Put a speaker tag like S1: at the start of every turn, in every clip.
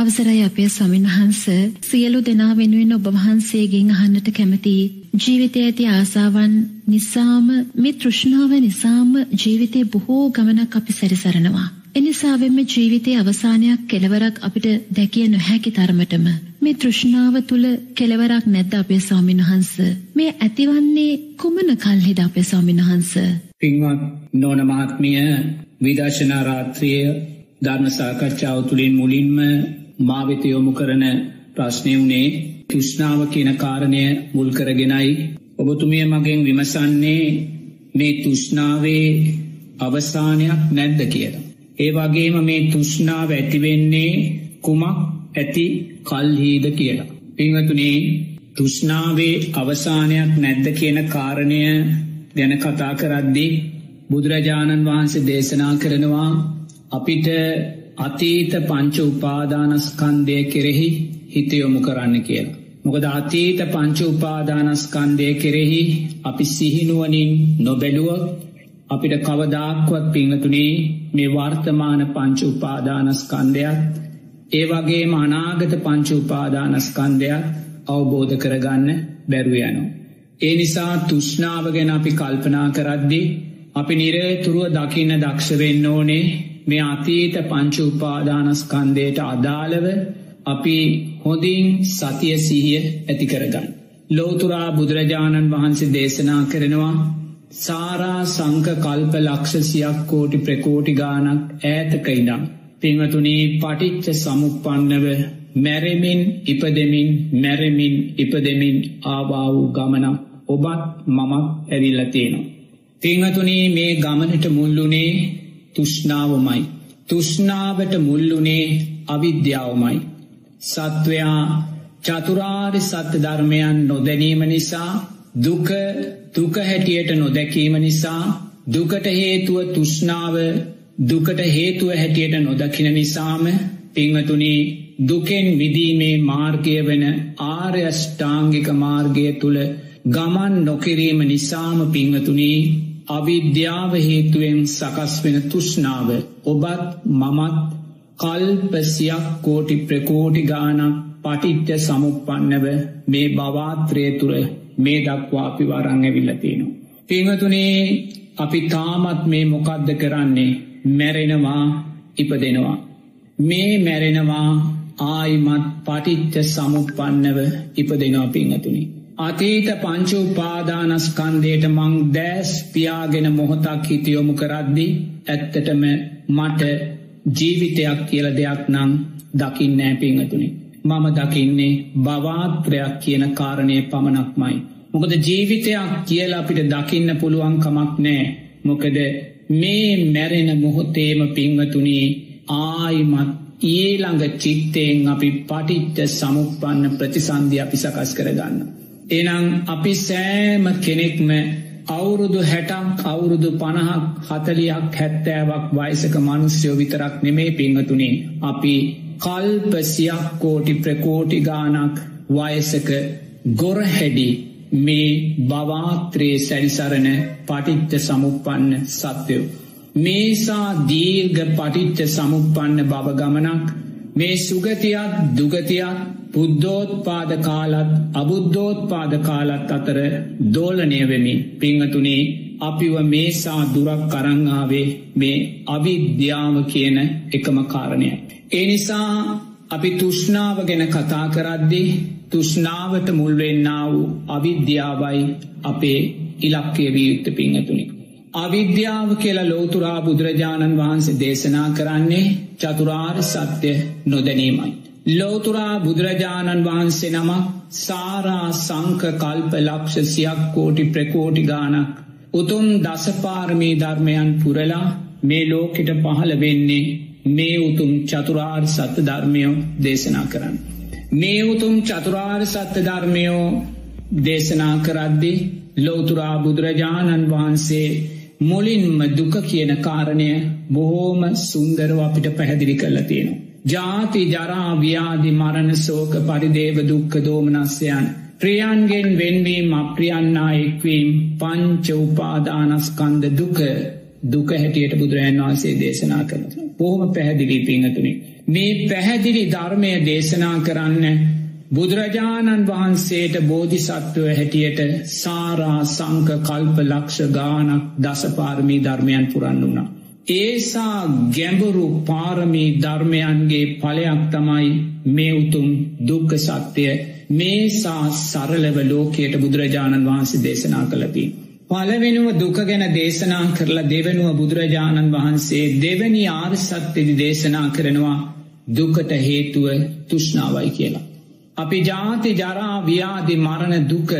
S1: අවසරයි අපේ ස්වාමීන් වහන්ස. සියලු දෙනා වෙනුවෙන් ඔබ වහන්සේගෙන් අහන්නට කැමති ජීවිතයේ ඇති ආසාවන් නිසාම මේ තෘෂ්ණාව නිසාම ජීවිතේ බොහෝ ගමනක් අපි සැරිසරනවා. එනිසාවෙන්ම ජීවිතයේ අවසානයක් කෙලවරක් අපිට දැකිය නොහැකි තරමටම මේ තෘෂ්ණාව තුල කෙලවරක් නැද්ද අපේ ස්වාමීන් වහන්ස? මේ ඇතිවන්නේ කුමන කල්හිද අපේ ස්වාමීන් වහන්ස?
S2: පින්වත් නෝන මහත්මිය විදර්ශනා රාත්‍රිය ධර්ම සාකච්ඡාව තුළින් මුලින්ම මාවෙත යොමු කරන ප්‍රශ්නය වුණේ තෘෂ්ණාව කියන කාරණය මුල් කරගෙනයි ඔබතුමිය මගෙන් විමසන්නේ මේ තෘෂ්ණාවේ අවසානයක් නැද්ද කියලා. ඒ වගේම මේ තුෂ්නාව ඇතිවෙන්නේ කුමක් ඇති කල්හීද කියලා. පිංහතුනේ තුෂ්නාවේ අවසානයක් නැද්ද කියන කාරණය ගැන කතා කරද්දී බුදුරජාණන් වහන්සේ දේශනා කරනවා අපිට අතීත පංච උපාදානස්කන්දය කෙරෙහි හිතයොමු කරන්න කියලා. මොකද අතීත පංච උපාදානස්කන්දය කෙරෙහි අපි සිහිනුවනින් නොබැලුවොත් අපිට කවදාක්වත් පිංහතුනේ මේ වර්තමාන පංච උපාදානස්කන්දයක් ඒ වගේ අනාගත පංච උපාදානස්කන්දයක් අවබෝධ කරගන්න බැරුවයනු. ඒ නිසා තුෂ්නාව ගැන අපි කල්පනා කරද්දි අපි නිරේතුරුව දකින්න දක්ෂවෙන්න ඕනේ මේ අතීත පංච උපාදානස්කන්දයට අදාළව අපි හොඳින් සතිය සිහිය ඇති කරගන්න. ලෝතුරා බුදුරජාණන් වහන්සේ දේශනා කරනවා සාරා සංක කල්ප ලක්ෂසියක් කෝටි ප්‍රකෝටි ගානක් ඈතක ඉඩම්. පිංහතුනී පටිච්ච සමුපන්නව මැරෙමින් ඉපදෙමින් මැරෙමින් ඉපදෙමින් ආවා වූ ගමනක් ඔබත් මමත් ඇවිල්ලතියෙනවා. පිංහතුනී මේ ගමනට මුල්ලුනේ තුෂ්නාවමයි. තුෂ්නාවට මුල්ලුනේ අවිද්‍යාවමයි. සත්වයා චතුරාරි සත්‍ය ධර්මයන් නොදැනීම නිසා දුක දුක හැටියට නොදැකීම නිසා දුකට හේතුව තුෂ්නාව දුකට හේතුව හැටියට නොදකින නිසාම පිංහතුනී දුකෙන් විදීමේ මාර්ගය වෙන ආර්යෂ්ඨාංගික මාර්ගය තුළ ගමන් නොකිරීම නිසාම පිංහතුනී අවිද්‍යාව හේතුවෙන් සකස් වෙන තුෂ්නාව ඔබත් මමත් කල්පසියක් කෝටි ප්‍රකෝටි ගානක් පටිච්ච සමුපන්නව මේ බවාත්‍රය තුළ මේ දක්වා අපි වරං ඇවිල්ලතිනවා. පිංහතුනේ අපි තාමත් මේ මොකක්ද කරන්නේ මැරෙනවා ඉපදෙනවා. මේ මැරෙනවා ආයිමත් පටිච්ච සමුපන්නව ඉපදෙනවා පිංහතුනි. අතීත පංච උපාදානස්කන්දයට මං දෑස් පියාගෙන මොහොතක් හිතියොමු කරද්දි ඇත්තටම මට ජීවිතයක් කියල දෙයක් නං දකිින් නෑ පිංහතුනි. මම දකින්නේ බවාත්‍රයක් කියන කාරණය පමණක්මයි. මොකද ජීවිතයක් කියල අපිට දකින්න පුළුවන්කමක් නෑ. මොකද මේ මැරෙන මොහොතේම පිංහතුනී ආයිමත් ඊළඟ චිත්තයෙන් අපි පටිච්ච සමුපන්න ප්‍රතිසන්ධි අපි සකස් කරගන්න. එනම් අපි සෑම කෙනෙක්ම අවුරුදු හැටක් අවුරුදු පණහක් හතලියක් හැත්තෑවක් වයිසක මනුස්්‍යයෝ විතරක් නෙමේ පිංහතුනේ අපි කල්පසියක් කෝටි ප්‍රකෝටි ගානක් වයසක ගොරහැඩි මේ බවාත්‍රයේ සැරිසරණ පටිච්ච සමුපන්න සත්‍යයෝ. මේසා දීර්ග පටිච්ච සමුපන්න බව ගමනක් මේ සුගතියක් දුගතියක් බුද්ධෝත්පාද කාලත් අබුද්ධෝත්පාද කාලත් අතර දෝලනය වෙමින් පිංහතුනේ අපිව මේසා දුරක් කරංආවේ මේ අවිද්‍යාව කියන එකම කාරණය. ඒ නිසා අපි තුෂ්නාව ගැන කතා කරද්දි තුෂ්නාවට මුල්වෙන්නා වූ අවිද්‍යාවයි අපේ ඉලක්කය වියුත්ත පිංහතුනි. අවිද්‍යාව කියලා ලෝතුරා බුදුරජාණන් වහන්සේ දේශනා කරන්නේ චතුරාර් සත්‍යය නොදැනීමයි. ලෝතුරා බුදුරජාණන් වහන්සේ නමක් සාරා සංක කල්ප ලක්ෂසියක් කෝටි ප්‍රකෝටි ගානක් උතුම් දසපාර්මී ධර්මයන් පුරලා මේ ලෝකෙට පහළ වෙන්නේ මේ උතුම් චතුරාර් සත්‍ය ධර්මයෝ දේශනා කරන්න. මේ උතුම් චතුරාර් සත්‍ය ධර්මයෝ දේශනා කරද්දි ලෝතුරා බුදුරජාණන් වහන්සේ මුලින්ම දුක කියන කාරණය බොහෝම සුන්දරව අපිට පැහැදිලි කරලා තියෙනවා. ජාති ජරාව්‍යාදි මරණ සෝක පරිදේව දුක්ක දෝමනස්යන්. ප්‍රියන්ගෙන් වෙන්වීම අප්‍රියන්නා එක්වීම් පංච උපාදානස්කන්ද දුක දුක හැටියට බුදුරජන් වහන්සේ දේශනා කරන. බොහොම පැහැදිලි පිංහතුනි. මේ පැහැදිලි ධර්මය දේශනා කරන්න බුදුරජාණන් වහන්සේට බෝධිසත්වය හැටියට සාරා සංක කල්ප ලක්ෂ ගානක් දසපාර්මී ධර්මයන් පුරන්න වුණා. ඒසා ගැඹුරු පාරමී ධර්මයන්ගේ පලයක් තමයි මේ උතුම් දුක්ක සත්‍යය මේසා සරලව ලෝකයට බුදුරජාණන් වහන්සේ දේශනා කළපී. පලවෙනුව දුක ගැන දේශනා කරලා දෙවනුව බුදුරජාණන් වහන්සේ දෙවැනි ආර්සත්්‍යදි දේශනා කරනවා දුකට හේතුව තුෂ්නාවයි කියලා. අපි ජාති ජරා ව්‍යාධි මරණ දුක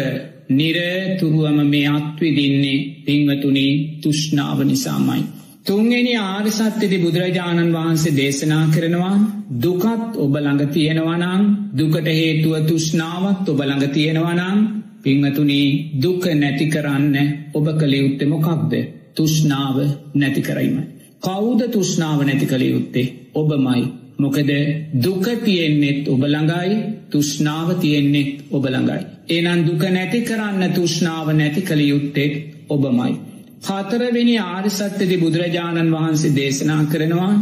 S2: නිරතුරුවම මේ අත්විදින්නේ පිංවතුනී තුෂ්නාව නිසාමයි. තුන්ගෙන ආර්සත්්‍යති බුදුරජාණන් වහන්සේ දේශනා කරනවා දුකත් ඔබළඟ තියෙනවනං දුකට හේතුව තුෂ්නාවත් ඔබළඟ තියෙනවනං පිංහතුනී දුක නැති කරන්න ඔබ කළ යුත්තෙ මොකක්ද තුෂ්නාව නැති කරයිම. කෞුද තුෂ්නාව නැති කළ යුත්තේ ඔබමයි මොකද දුක තියෙන්නෙත් ඔබළඟයි තුෂ්නාව තියෙන්නෙත් ඔබළඟයි. ඒනන් දුක නැති කරන්න තුෂ්නාව නැති කළ යුත්තෙත් ඔබමයි. හතරවෙනි ආරිසත්්‍යති බුදුරජාණන් වහන්සේ දේශනා කරනවා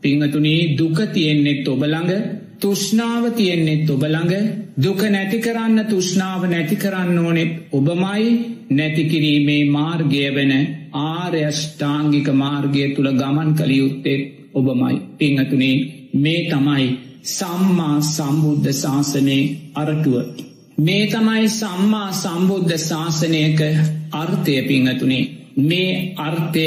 S2: පිංහතුනී දුක තියෙන්නෙත් ඔබළඟ තුෂ්නාව තියෙන්නෙත් ඔබළඟ දුක නැති කරන්න තුෂ්නාව නැති කරන්න ඕනෙත් ඔබමයි නැතිකිරීමේ මාර්ගය වෙන ආර්යෂ්ඨාංගික මාර්ගය තුළ ගමන් කළියුත්තෙත් ඔබමයි පිංහතුනේ මේ තමයි සම්මා සම්බුද්ධ ශාසනයේ අරටුව. මේ තමයි සම්මා සම්බුද්ධ ශාසනයක අර්ථය පිංහතුනේ මේ අර්ථය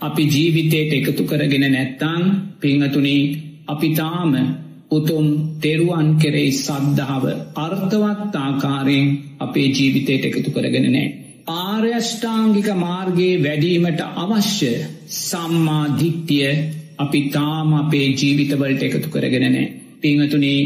S2: අපි ජීවිතයට එකතු කරගෙන නැත්තං පිංහතුනී අපිතාම උතුම් තෙරුවන් කෙරෙයි සද්ධාව අර්ථවත් ආකාරයෙන් අපේ ජීවිතයට එකතු කරගෙන නෑ. ආර්යෂ්ඨාංගික මාර්ගයේ වැඩීමට අවශ්‍ය සම්මාධිත්‍යය අපි තාම අපේ ජීවිතවලට එකතු කරගෙනනෑ. පිංහතුනේ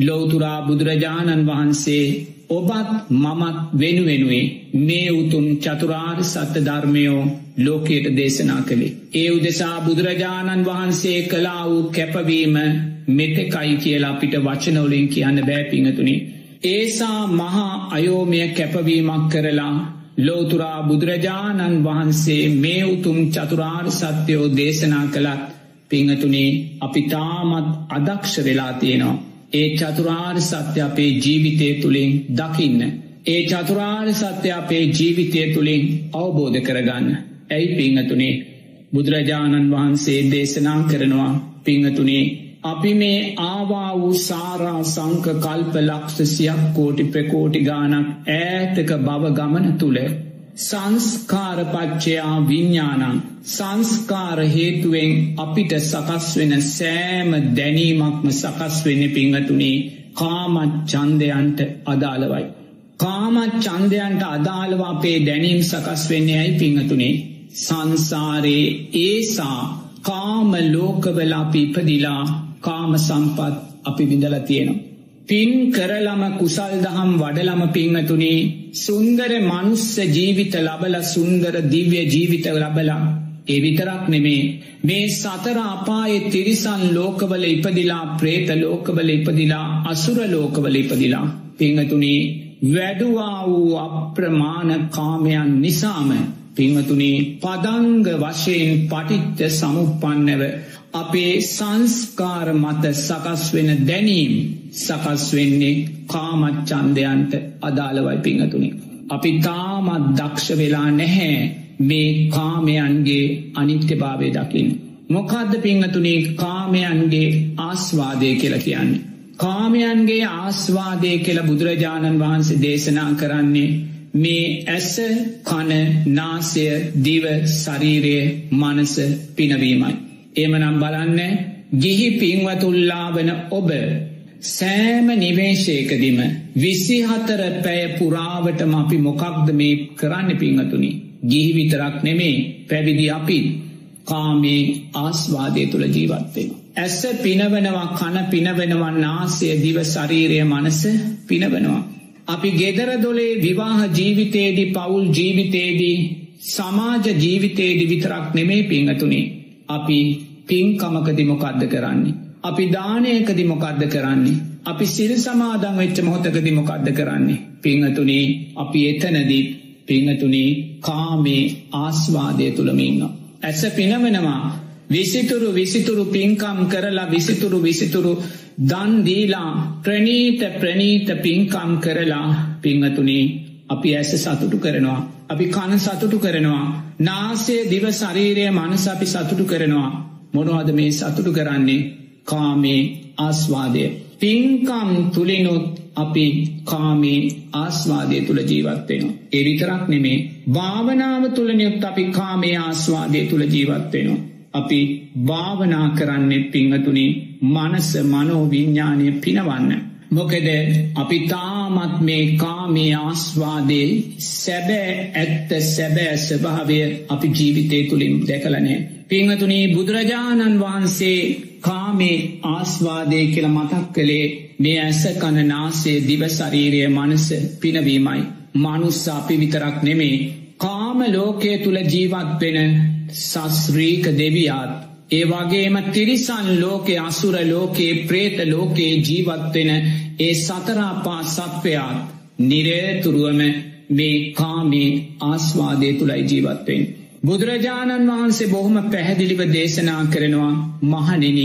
S2: ලෝතුරා බුදුරජාණන් වහන්සේ ඔබත් මමත් වෙනුවෙනුවේ මේ උතුම් චතුරාර් සත්‍ය ධර්මයෝ ලෝකයට දේශනා කළේ. ඒ උදෙසා බුදුරජාණන් වහන්සේ කලා වූ කැපවීම මෙතෙකයි කියලා අපිට වචනවලින් කියන්න බෑපිංහතුනි. ඒසා මහා අයෝමය කැපවීමක් කරලා ලෝතුරා බුදුරජාණන් වහන්සේ මේ උතුම් චතුරාර් සත්‍යයෝ දේශනා කළත් පිංහතුනේ අපි තාමත් අදක්ෂ වෙලා තියෙනවා. ඒ චතුරාර් සත්‍ය අපේ ජීවිතය තුළින් දකින්න. ඒ චතුරාර් සත්‍ය අපේ ජීවිතය තුළින් අවබෝධ කරගන්න. ඇයි පිංහතුනේ බුදුරජාණන් වහන්සේ දේශනා කරනවා පිංහතුනේ අපි මේ ආවා වූ සාරා සංක කල්ප ලක්ෂසියක් කෝටි ප්‍රකෝටි ගානක් ඈතක බව ගමන තුළ සංස්කාරපච්චයා විඤ්ඥානං සංස්කාර හේතුවෙන් අපිට සකස් වෙන සෑම දැනීමක්ම සකස් වෙන්න පිංහතුනේ කාමත් චන්දයන්ට අදාළවයි. කාමත් චන්දයන්ට අදාළවා අපේ දැනීම් සකස් වෙන්නේ ඇයි පිංහතුනේ සංසාරයේ ඒසා කාම ලෝකවලාපි ඉපදිලා කාම සම්පත් අපි විඳල තියෙනවා. පින් කරලම කුසල් දහම් වඩලම පිංහතුනේ සුන්දර මනුස්ස ජීවිත ලබල සුන්දර දිව්‍ය ජීවිත ලබලා. ඒ විතරක් නෙමේ මේ සතර අපායේ තිරිසන් ලෝකවල ඉපදිලා ප්‍රේත ලෝකවල ඉපදිලා අසුර ලෝකවල ඉපදිලා. පිංහතුනේ වැඩුවා වූ අප්‍රමාණ කාමයන් නිසාම පිංහතුනේ පදංග වශයෙන් පටිච්ච සමුපන්නව අපේ සංස්කාර මත සකස් වෙන දැනීම් සකස් වෙන්නේ කාමච්චන්දයන්ට අදාළවයි පිංහතුනි. අපි තාමත් දක්ෂ වෙලා නැහැ මේ කාමයන්ගේ අනිත්‍ය භාවය දකිින්. මොකදද පිංහතුනේ කාමයන්ගේ ආස්වාදය කියලා කියන්නේ. කාමයන්ගේ ආස්වාදය කියල බුදුරජාණන් වහන්සේ දේශනා කරන්නේ මේ ඇස කන නාසය දිව ශරීරය මනස පිනවීමයි. එමනම් බලන්න ගිහි පින්වතුල්ලා වන ඔබ සෑම නිවේශයකදිම විසිහතර පැය පුරාවටම අපි මොකක්ද මේ කරන්න පිංහතුනි ගිහි විතරක් නෙමේ පැවිදි අපි කාමේ ආස්වාදය තුළ ජීවත්වෙන. ඇස පිනවනවා කන පිනවෙනවා නාසය දිව ශරීරය මනස පිනවනවා. අපි ගෙදර දොලේ විවාහ ජීවිතයේදී පවුල් ජීවිතයේදී සමාජ ජීවිතයේදි විතරක් නෙමේ පිංහතුනේ අපි පින්කමකදි මොකක්ද කරන්නේ. අපි දානයකදි මොකක්ද කරන්නේ. අපි සිල් සමාදං වෙච්ච මොහොතකදි මොකක්ද කරන්නේ. පිංහතුනේ අපි එතනදී පිංහතුනේ කාමේ ආස්වාදය තුළමින්න. ඇස පිනවෙනවා විසිතුරු විසිතුරු පින්කම් කරලා විසිතුරු විසිතුරු දන්දීලා ප්‍රනීත ප්‍රනීත පින්කම් කරලා පිංහතුනේ අපි ඇස සතුටු කරනවා. අපි කන සතුටු කරනවා. නාසේ දිව ශරීරය මනස අපි සතුටු කරනවා. මොනවද මේ සතුටු කරන්නේ කාමේ ආස්වාදය. පින්කම් තුළිනුත් අපි කාමේ ආස්වාදය තුළ ජීවත්වෙනවා. එවිතරක් නෙමේ භාවනාව තුළනියොත් අපි කාමේ ආස්වාදය තුළ ජීවත්වෙනවා. අපි භාවනා කරන්නෙත් පිංහතුනි මනස මනෝ විඤ්ඥානය පිනවන්න. මොකද අපි තාමත් මේ කාමේ ආස්වාදේ සැබෑ ඇත්ත සැබෑ ස්වභාවය අපි ජීවිතය තුළින් දැකලනෑ. පිංහතුනී බුදුරජාණන් වහන්සේ කාමේ ආස්වාදය කියල මතක් කළේ මේ ඇස කණ නාසේ දිව ශරීරය මනස පිනවීමයි. මනුස්ස අපි විතරක් නෙමේ. කාම ලෝකය තුළ ජීවත් වෙන සස්්‍රීක දෙවියාත්. ඒ වගේම තිරිසන් ලෝකෙ අසුර ලෝකයේ ප්‍රේත ලෝකයේ ජීවත්වෙන ඒ සතරාපා සත්වයාත් නිරේතුරුවම මේ කාමේ ආස්වාදය තුළයි ජීවත්වෙන්. බුදුරජාණන් වහන්සේ බොහොම පැහැදිලිව දේශනා කරනවා මහනෙන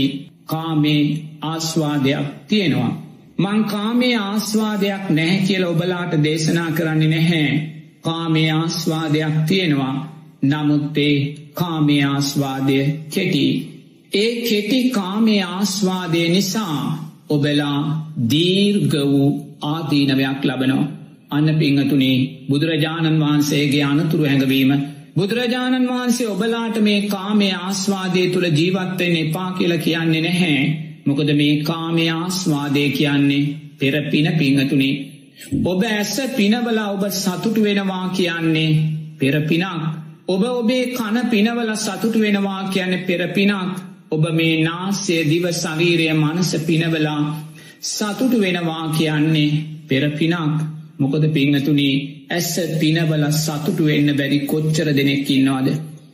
S2: කාමේ ආස්වාදයක් තියෙනවා. මං කාමේ ආස්වාදයක් නැහැ කියල ඔබලාට දේශනා කරන්නේ නැහැ. කාමේ ආස්වාදයක් තියෙනවා. නමුත්තේ කාමේ ආස්වාදය කෙටි. ඒ කෙටි කාමේ ආස්වාදය නිසා ඔබලා දීර්ග වූ ආදීනවයක් ලබනෝ. අන්න පිංහතුනේ බුදුරජාණන් වහන්සේගේ අනතුරු හැඟවීම බුදුරජාණන් වහන්සේ ඔබලාට මේ කාමේ ආස්වාදය තුළ ජීවත්වෙන් එපා කියල කියන්නේ නැහැ. මොකද මේ කාමේ ආස්වාදය කියන්නේ පෙරපින පිංහතුනේ. ඔබ ඇස පිනවලා ඔබ සතුටු වෙනවා කියන්නේ පෙරපිනක්. ඔබ ඔබේ කන පිනවල සතුටු වෙනවා කියන්න පෙරපිනක්. ඔබ මේ නාස්‍ය දිව සවීරය මනස පිනවලා සතුටු වෙනවා කියන්නේ පෙරපිනක්. මොකද පිංහතුනී ඇස්ස පිනවල සතුටු වෙන්න බැරි කොච්චර දෙනෙක්කින්නවාද.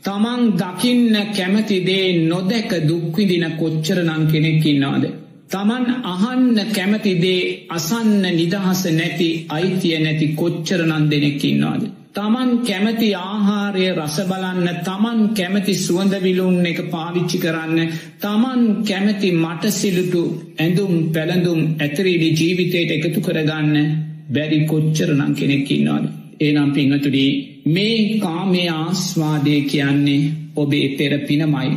S2: තමන් දකින්න කැමතිදේ නොදැක දුක්විදින කොච්චර නං කෙනෙක්කින්නවාද. තමන් අහන්න කැමතිදේ අසන්න නිදහස නැති අයිතිය නැති කොච්චර නන් දෙනෙක්කින්නවාද. තමන් කැමති ආහාරය රස බලන්න තමන් කැමති සුවඳවිලුන් එක පාවිච්චි කරන්න තමන් කැමති මටසිලුටු ඇඳුම් පැළඳුම් ඇතරේඩි ජීවිතයට එකතු කරගන්න බැරි කොච්චරනම් කෙනෙක්කින්නවාද. ඒනම් පිංහතුඩී මේ කාමේ ආස්වාදය කියන්නේ ඔබේ පෙර පිනමයි.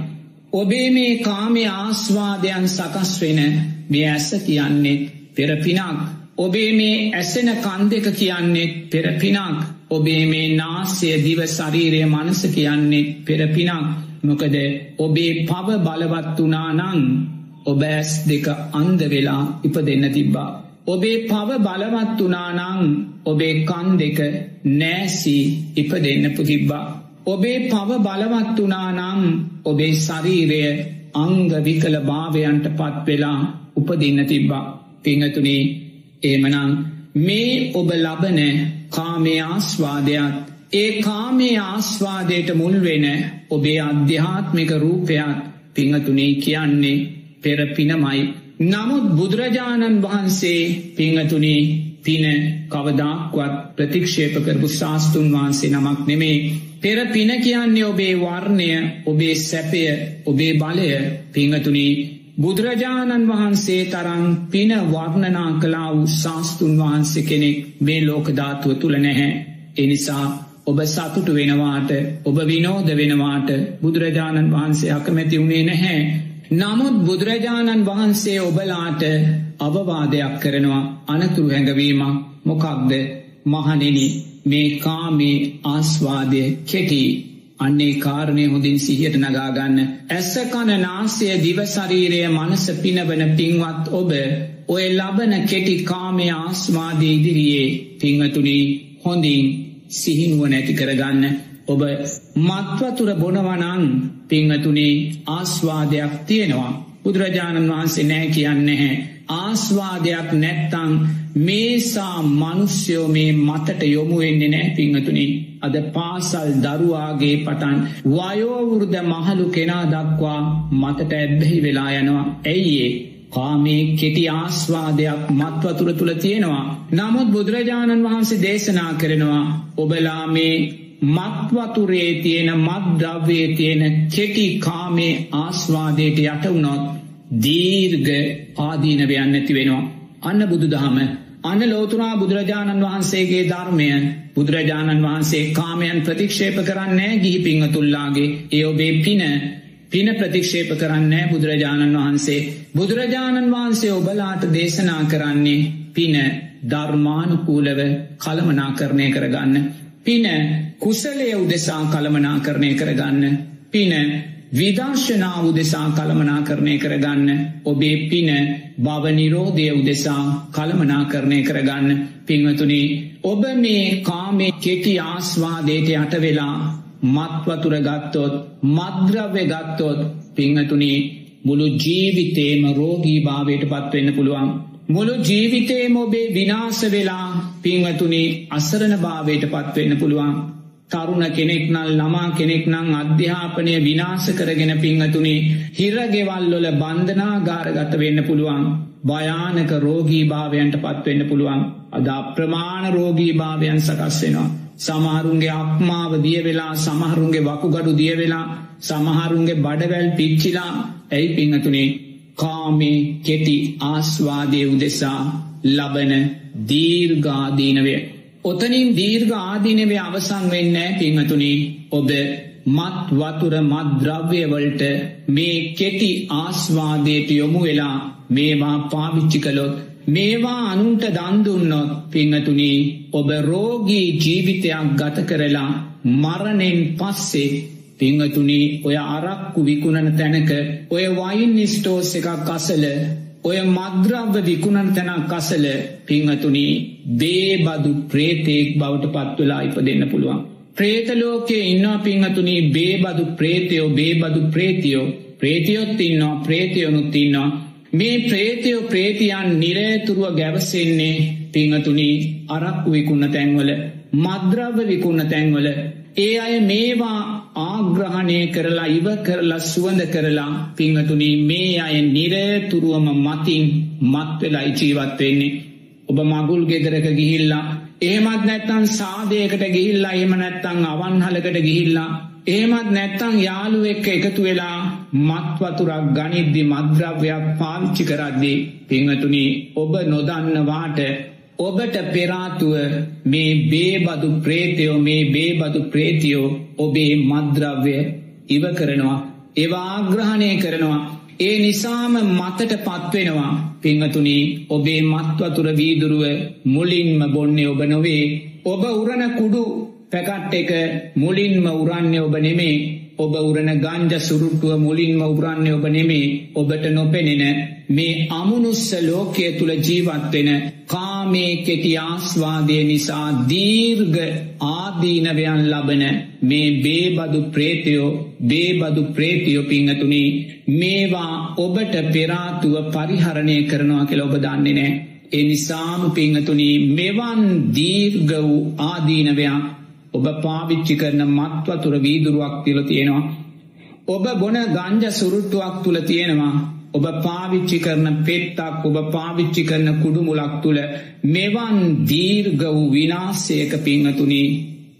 S2: ඔබේ මේ කාමේ ආස්වාදයන් සකස් වෙන මේ ඇස කියන්නේ පෙරපිනක්. ඔබේ මේ ඇසෙන කන් දෙක කියන්නේ පෙරපිනක්. ඔබේ මේ නාසය දිව ශරීරය මනස කියන්නේ පෙරපිනක්. මොකද ඔබේ පව බලවත් වනානං ඔබ ඇස් දෙක අන්ද වෙලා ඉප දෙන්න තිබ්බා. ඔබේ පව බලවත් වනානං ඔබේ කන් දෙක නෑසී ඉප දෙන්න පුතිබ්බා. ඔබේ පව බලවත් වනානම් ඔබේ ශරීරය අංග විකල භාවයන්ට පත් වෙලා උපදින්න තිබ්බා. පිංහතුනේ ඒමනං මේ ඔබ ලබන කාමේ ආස්වාදයක් ඒ කාමේ ආස්වාදයට මුල්වෙන ඔබේ අධ්‍යාත්මික රූපයක් පිංහතුනේ කියන්නේ පෙරපිනමයි නමුත් බුදුරජාණන් වහන්සේ පිංහතුනේ පින කවදක්වත් ප්‍රතික්ෂේප කරපු ශාස්තුන් වහන්සේ නමක් නෙමේ. පෙර පින කියන්නේ ඔබේ වර්ණය ඔබේ සැපය ඔබේ බලය පිංහතුනී බුදුරජාණන් වහන්සේ තරං පින වර්ණනා කලා වූ ශාස්තුන් වහන්සේ කෙනෙක් මේ ලෝකධාතුව තුළ නැහැ. එනිසා ඔබ සතුටු වෙනවාට ඔබ විනෝද වෙනවාට බුදුරජාණන් වහන්සේ අකමැති වුණේ නැහැ. නමුත් බුදුරජාණන් වහන්සේ ඔබලාට අවවාදයක් කරනවා අනතුරු හැඟවීමක්. මොකක්ද? මහනෙන මේ කාමේ ආස්වාදය කෙටි. අන්නේ කාරණය හොඳින් සිහියට නගාගන්න ඇස කණ නාසය දිවශරීරය මනස පිනවන පින්වත් ඔබ ඔය ලබන කෙටි කාමේ ආස්වාදය ඉදිරියේ පිංහතුනී හොඳින් සිහිනුව නැති කරගන්න. ඔබ මත්වතුර බොනවනන් පිංහතුනේ ආස්වාදයක් තියෙනවා. බුදුරජාණන් වහන්සේ නෑ කියන්නේ ආස්වාදයක් නැත්තං මේසා මනුස්්‍යයෝ මේ මතට යොමුවෙන්නේ නෑ පිංහතුනි අද පාසල් දරුවාගේ පටන් වයෝවුරුද මහලු කෙනා දක්වා මතට ඇබ්බෙහි වෙලා යනවා ඇයිඒ කාමේ කෙටි ආස්වාදයක් මත්වතුර තුළ තියෙනවා. නමුත් බුදුරජාණන් වහන්සේ දේශනා කරනවා ඔබලා මේ මත්වතුරේ තියෙන මද්ද්‍රව්වේ තියෙන කෙටි කාමේ ආස්වාදයට යටවුණොත් දීර්ග ආදීනවයන් නැති වෙනවා. අන්න බුදු දහම අන්න ලෝතුරා බුදුරජාණන් වහන්සේගේ ධර්මය බුදුරජාණන් වහන්සේ කාමයන් ප්‍රතික්ෂේප කරන්නේ ගිහි පිංහතුල්ලාගේ ඒ ඔබේ පින පින ප්‍රතික්ෂේප කරන්නේ බුදුරජාණන් වහන්සේ බුදුරජාණන් වහන්සේ ඔබලාට දේශනා කරන්නේ පින ධර්මානුකූලව කළමනා කරණය කරගන්න. පින කුසලය උදෙසා කළමනා කරණය කරගන්න. පින විදර්ශනාව උදෙසා කළමනා කරණය කරගන්න ඔබේ පින භවනිරෝධය උදෙසා කළමනා කරණය කරගන්න පින්වතුනි ඔබ මේ කාමේ කෙටි ආස්වාදයට යට වෙලා මත්වතුර ගත්තොත් මද්‍රව්‍ය ගත්තොත් පිංහතුනි මුළු ජීවිතේම රෝගී භාවයට පත්වෙන්න පුළුවන්. මුළු ජීවිතේම ඔබේ විනාස වෙලා පිංහතුනි අසරණ භාවයට පත්වෙන්න පුළුවන්. තරුණ කෙනෙක් නල් ළමා කෙනෙක් නං අධ්‍යාපනය විනාස කරගෙන පිංහතුනි හිරගෙවල්ලොල බන්ධනා ගාරගත වෙන්න පුළුවන්. භයානක රෝගී භාවයන්ට පත්වෙන්න පුළුවන්. අද ප්‍රමාණ රෝගී භාවයන් සකස්වෙනවා. සමහරුන්ගේ අක්මාව දිය වෙලා සමහරුන්ගේ වකුගඩු දිය වෙලා සමහරුන්ගේ බඩවැල් පිච්චිලා ඇයි පිංහතුනේ කාමේ කෙටි ආස්වාදය උදෙසා ලබන දීර්ගාදීනවය. ඔතනින් දීර්ඝ ආදීනවේ අවසං වෙන්න පිංහතුනි ඔබ මත් වතුර මද්‍රව්‍යවලට මේ කෙටි ආස්වාදයට යොමු වෙලා මේවා පාවිච්චි කළොත් මේවා අනුන්ට දන්දුන්නොත් පිංහතුනී ඔබ රෝගී ජීවිතයක් ගත කරලා මරණෙන් පස්සේ පිංහතුනී ඔය අරක්කු විකුණන තැනක ඔය වයින් නිස්ටෝස් එකක් අසල ඔය මද්‍රව්ව විකුණන තැනක් කසල පිංහතුනී බේබදු ප්‍රේතෙක් බවට පත්වෙලා ඉප දෙන්න පුළුවන්. ප්‍රේතලෝකයේ ඉන්නා පිංහතුනී බේබදු ප්‍රේතයෝ බේබදු ප්‍රේතියෝ. ප්‍රේතියොත් ඉන්නවා ප්‍රේතියොනුත් ඉන්නවා. මේ ප්‍රේතයෝ ප්‍රේතියන් නිරේතුරුව ගැවසෙන්නේ පිංහතුනී අරක්කු විකුන්න තැන්වල මද්‍රව්ව විකුන්න තැන්වල. ඒ අය මේවා ආග්‍රහණය කරලා ඉව කරලා සුවඳ කරලා පිංහතුනී මේ අය නිරේතුරුවම මතින් මත්වෙලයි ජීවත්වෙන්නේ ඔබ මගුල් ගෙදරක ගිහිල්ලා ඒමත් නැත්තන් සාදයකට ගිහිල්ලා එම නැත්තං අවන්හලකට ගිහිල්ලා ඒමත් නැත්තං යාළු එක්ක එකතු වෙලා මත්වතුරක් ගනිද්දි මද්‍රව්‍යයක් පාවිච්චි කරද්දී පිංහතුනි ඔබ නොදන්නවාට ඔබට පෙරාතුව මේ බේබදු ප්‍රේතයෝ මේ බේබදු ප්‍රේතියෝ ඔබේ මද්‍රව්‍ය ඉව කරනවා ඒවාග්‍රහණය කරනවා. ඒ නිසාම මතට පත්වෙනවා පිංහතුනි ඔබේ මත්වතුර වීදුරුව මුලින්ම බොන්නේ ඔබ නොවේ. ඔබ උරණ කුඩු පැකට් එක මුලින්ම උරන්නේ ඔබ නෙමේ. ඔබ උරණ ගංජ සුරුට්ටුව මුලින්ම උරන්නේ ඔබ නෙමේ ඔබට නොපෙනෙන මේ අමුණුස්ස ලෝකය තුළ ජීවත්වෙන කාමේ කෙටි ආස්වාදය නිසා දීර්ග ආදීනවයන් ලබන මේ බේබදු ප්‍රේතයෝ බේබදු ප්‍රේතියෝ පිංහතුනි මේවා ඔබට පෙරාතුව පරිහරණය කරනවා කෙළ ඔබ දන්නේ නෑ. ඒ නිසාම පිංහතුනි මෙවන් දීර්ග වූ ආදීනවයක් ඔබ පාවිච්චි කරන මත්වතුර වීදුරුවක් තිල තියෙනවා. ඔබ බොන ගංජ සුරුට්ටුවක් තුළ තියෙනවා. ඔබ පාවිච්චි කරන පෙත්තක් ඔබ පාවිච්චි කරන කුඩුමුලක් තුළ මෙවන් දීර්ග වූ විනාසයක පිංහතුනි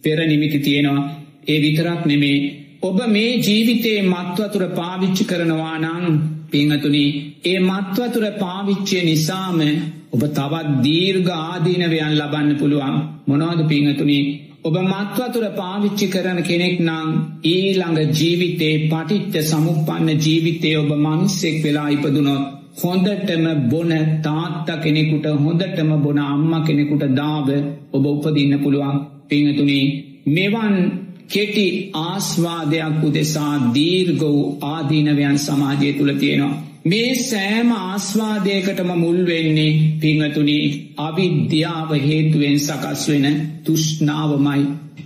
S2: පෙරනිමිති තියෙනවා. ඒ විතරක් නෙමේ. ඔබ මේ ජීවිතයේ මත්වතුර පාවිච්චි කරනවා නං පිංහතුනි ඒ මත්වතුර පාවිච්චය නිසාම ඔබ තවත් දීර්ඝ ආදීනවයන් ලබන්න පුළුවන් මොනවද පිංහතුනි ඔබ මත්වතුර පාවිච්චි කරන කෙනෙක් නං ඊළඟ ජීවිතේ පටිච්ච සමුපන්න ජීවිතය ඔබ මනුස්සෙක් වෙලා ඉපදුනොත් හොඳටම බොන තාත්ත කෙනෙකුට හොඳටම බොන අම්ම කෙනෙකුට දාව ඔබ උපදින්න පුළුවන් පිංහතුනි මෙවන් කෙටි ආස්වාදයක් උදෙසා දීර්ග වූ ආදීනවයන් සමාජය තුළ තියෙනවා. මේ සෑම ආස්වාදයකටම මුල්වෙන්නේ පිංහතුනි අවිද්‍යාව හේතුවෙන් සකස් වෙන තුෂ්නාවමයි.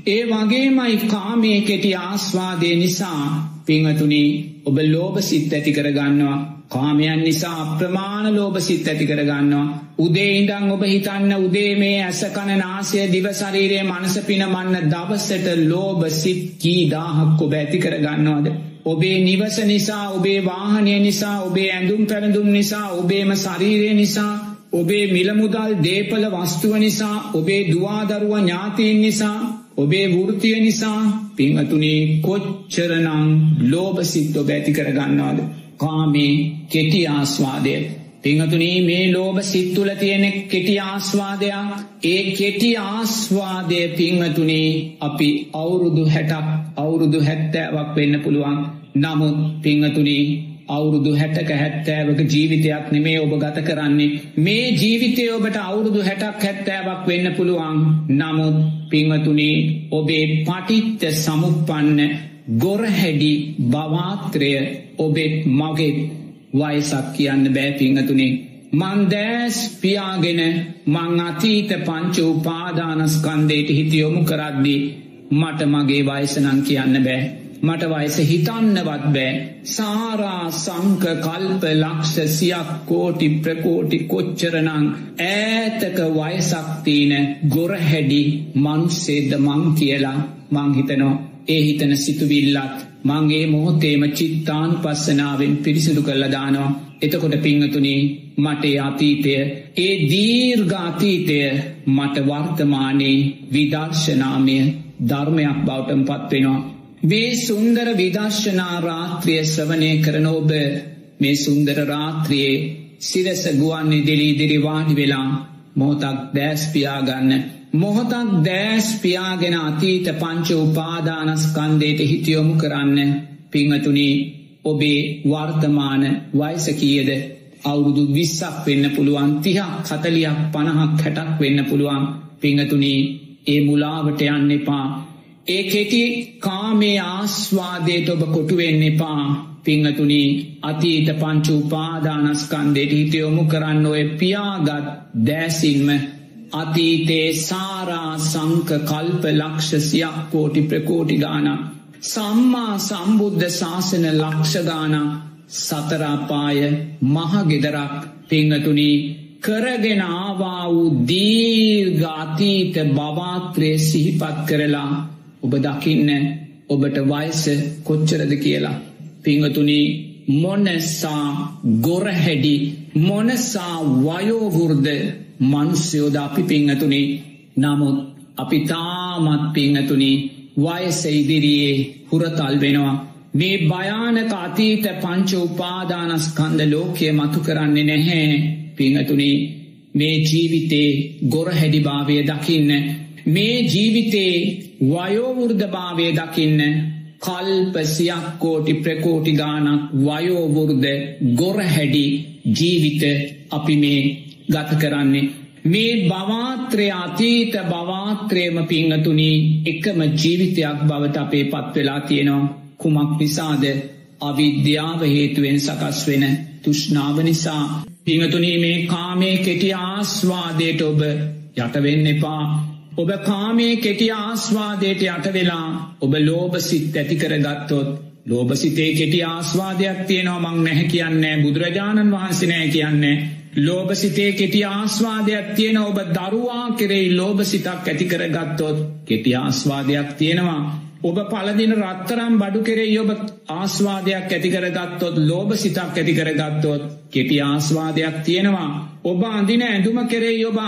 S2: ඒ වගේමයි කාමය කෙටි ආස්වාදය නිසා පිංහතුනි ඔබ ලෝබ සිත් ඇති කරගන්නවා. කාමයන් නිසා අප්‍රමාණ ලෝබ සිත් ඇති කරගන්නවා. උදේ ඉඳං ඔබ හිතන්න උදේ මේ ඇසකණ නාසය දිවශරීරයේ මනස පිනමන්න දවස්සට ලෝබ සිත් කී දාහක් ඔබ ඇති කරගන්නවාද. ඔබේ නිවස නිසා ඔබේ වාහනය නිසා ඔබේ ඇඳුම් පැළඳුම් නිසා ඔබේම ශරීරය නිසා ඔබේ මිලමුදල් දේපල වස්තුව නිසා ඔබේ දවාදරුව ඥාතීන් නිසා ඔබේ වෘතිය නිසා පිංහතුනේ කොච්චරනං ලෝබසිත් ඔබ ඇති කරගන්නවාද? කාමේ කෙටි ආස්වාදය. පිංහතුනී මේ ලෝබ සිත්තුල තියෙන කෙටි ආස්වාදයක්. ඒ කෙටි ආස්වාදය පිංහතුනේ අපි අවුරුදු හැටක් අවුරුදු හැත්තෑවක් වෙන්න පුළුවන්. නමුත් පිංහතුනී අවුරුදු හැටක හැත්තෑවක ජීවිතයක් නෙමේ ඔබ ගත කරන්නේ. මේ ජීවිතය ඔබට අවුරුදු හැටක් හැත්තෑවක් වෙන්න පුළුවන්. නමුත් පිංහතුනේ ඔබේ පටිත්ත සමුපන්න ගොරහැඩි බවාත්‍රය ඔබෙත් මගෙත් වයසක් කියන්න බෑ පිංහතුනේ. මන්දෑස් පියාගෙන මං අතීත පංච උපාදානස්කන්දයට හිතියොමු කරද්දී මට මගේ වයසනං කියන්න බෑ. මට වයස හිතන්නවත් බෑ. සාරා සංක කල්ප ලක්ෂ සියක් කෝටි ප්‍රකෝටි කොච්චරනං ඈතක වයසක්තිීන ගොරහැඩි මනුස්සේද මං කියලා මංහිතනවා ඒ හිතන සිතුවිල්ලත් මංගේ මොහොතේම චිත්තාන් පස්සනාවෙන් පිරිසිදු කල්ල දානවා. එතකොට පිංහතුනේ මටේ අතීතය ඒ දීර්ඝාතීතය මට වර්තමානයේ විදර්ශනාමය ධර්මයක් බවටම පත්වෙනවා මේ සුන්දර විදර්ශනා රාත්‍රිය ශ්‍රවනය කරන ඔබ මේ සුන්දර රාත්‍රියයේ සිරස ගුවන් ඉදිලී දිරිවාඩි වෙලා මොහොතක් දෑස්පියාගන්න මොහොතක් දෑස් පියාගෙන අතීත පංච උපාදානස්කන්දයට හිතියොමු කරන්න පිංහතුනී ඔබේ වර්තමාන වයිස කියද අවුරුදු විස්සක් වෙන්න පුළුවන් තිහක් කතලියක් පණහක් හැටක් වෙන්න පුළුවන්. පිංහතුනී ඒ මුලාවට යන්න එපා. ඒ කෙටි කාමේ ආස්වාදයට ඔබ කොටුවෙන්න එපා. පිංහතුනී අතීත පංචු උපාදානස්කන්දයට හිතයොමු කරන්න ඔය පියාගත් දෑසින්ම අතීතේ සාරා සංක කල්ප ලක්ෂසියක් කෝටි ප්‍රකෝටි ගාන සම්මා සම්බුද්ධ ශාසන ලක්ෂගාන සතරාපාය මහගෙදරක් පිංහතුනී කරගෙන ආවා වූ දීර්ගාතීත බවාත්‍රය සිහිපත් කරලා ඔබ දකින්න ඔබට වයස කොච්චරද කියලා. පිංහතුනී මොනසා ගොරහැඩි මොනසා වයෝවුර්ද මනුස්්‍යයෝද අපි පිංහතුනේ නමුත් අපි තාමත් පිංහතුනි වයස ඉදිරියේ හුරතල් වෙනවා. මේ භයානක අතීත පංච උපාදානස්කන්ද ලෝකය මතු කරන්නේ නැහැ පිංහතුනි මේ ජීවිතේ ගොර හැඩිභාවය දකින්න. මේ ජීවිතේ වයෝවෘර්ධභාවය දකින්න කල්පසියක් කෝටි ප්‍රකෝටි ගානක් වයෝවෘර්ධ ගොරහැඩි ජීවිත අපි මේ ගත කරන්නේ. මේ බවාත්‍රය අතීත බවාත්‍රයම පිංහතුනී එකම ජීවිතයක් බවට අපේ පත්වෙලා තියෙනවා. කුමක් නිසාද? අවිද්‍යාව හේතුවෙන් සකස් වෙන තුෂ්නාව නිසා. පිංහතුනී මේ කාමේ කෙටි ආස්වාදයට ඔබ යටවෙන්න එපා. ඔබ කාමේ කෙටි ආස්වාදයට යටවෙලා ඔබ ලෝබ සිත් ඇතිකර ගත්තොත් ලෝබසිතේ කෙටි ආස්වාදයක් තියෙනවා මං නැහැ කියන්නේ බුදුරජාණන් වහන්සනෑ කියන්නේ. ලෝබසිතේ කෙටි ආස්වාදයක් තියෙන ඔබ දරුවා කෙරෙයි ලෝබසිතක් ඇතිකර ගත්තොත් කෙටි ආස්වාදයක් තියෙනවා ඔබ පලදින රත්තරම් බඩු කෙරෙයි ඔබ ආස්වාදයක් ඇතිකර ගත්තොත් ලෝබ සිතක් ඇතිකර ගත්තොත් කෙටි ආස්වාදයක් තියෙනවා ඔබ අඳින ඇඳුම කෙරෙයි ඔබ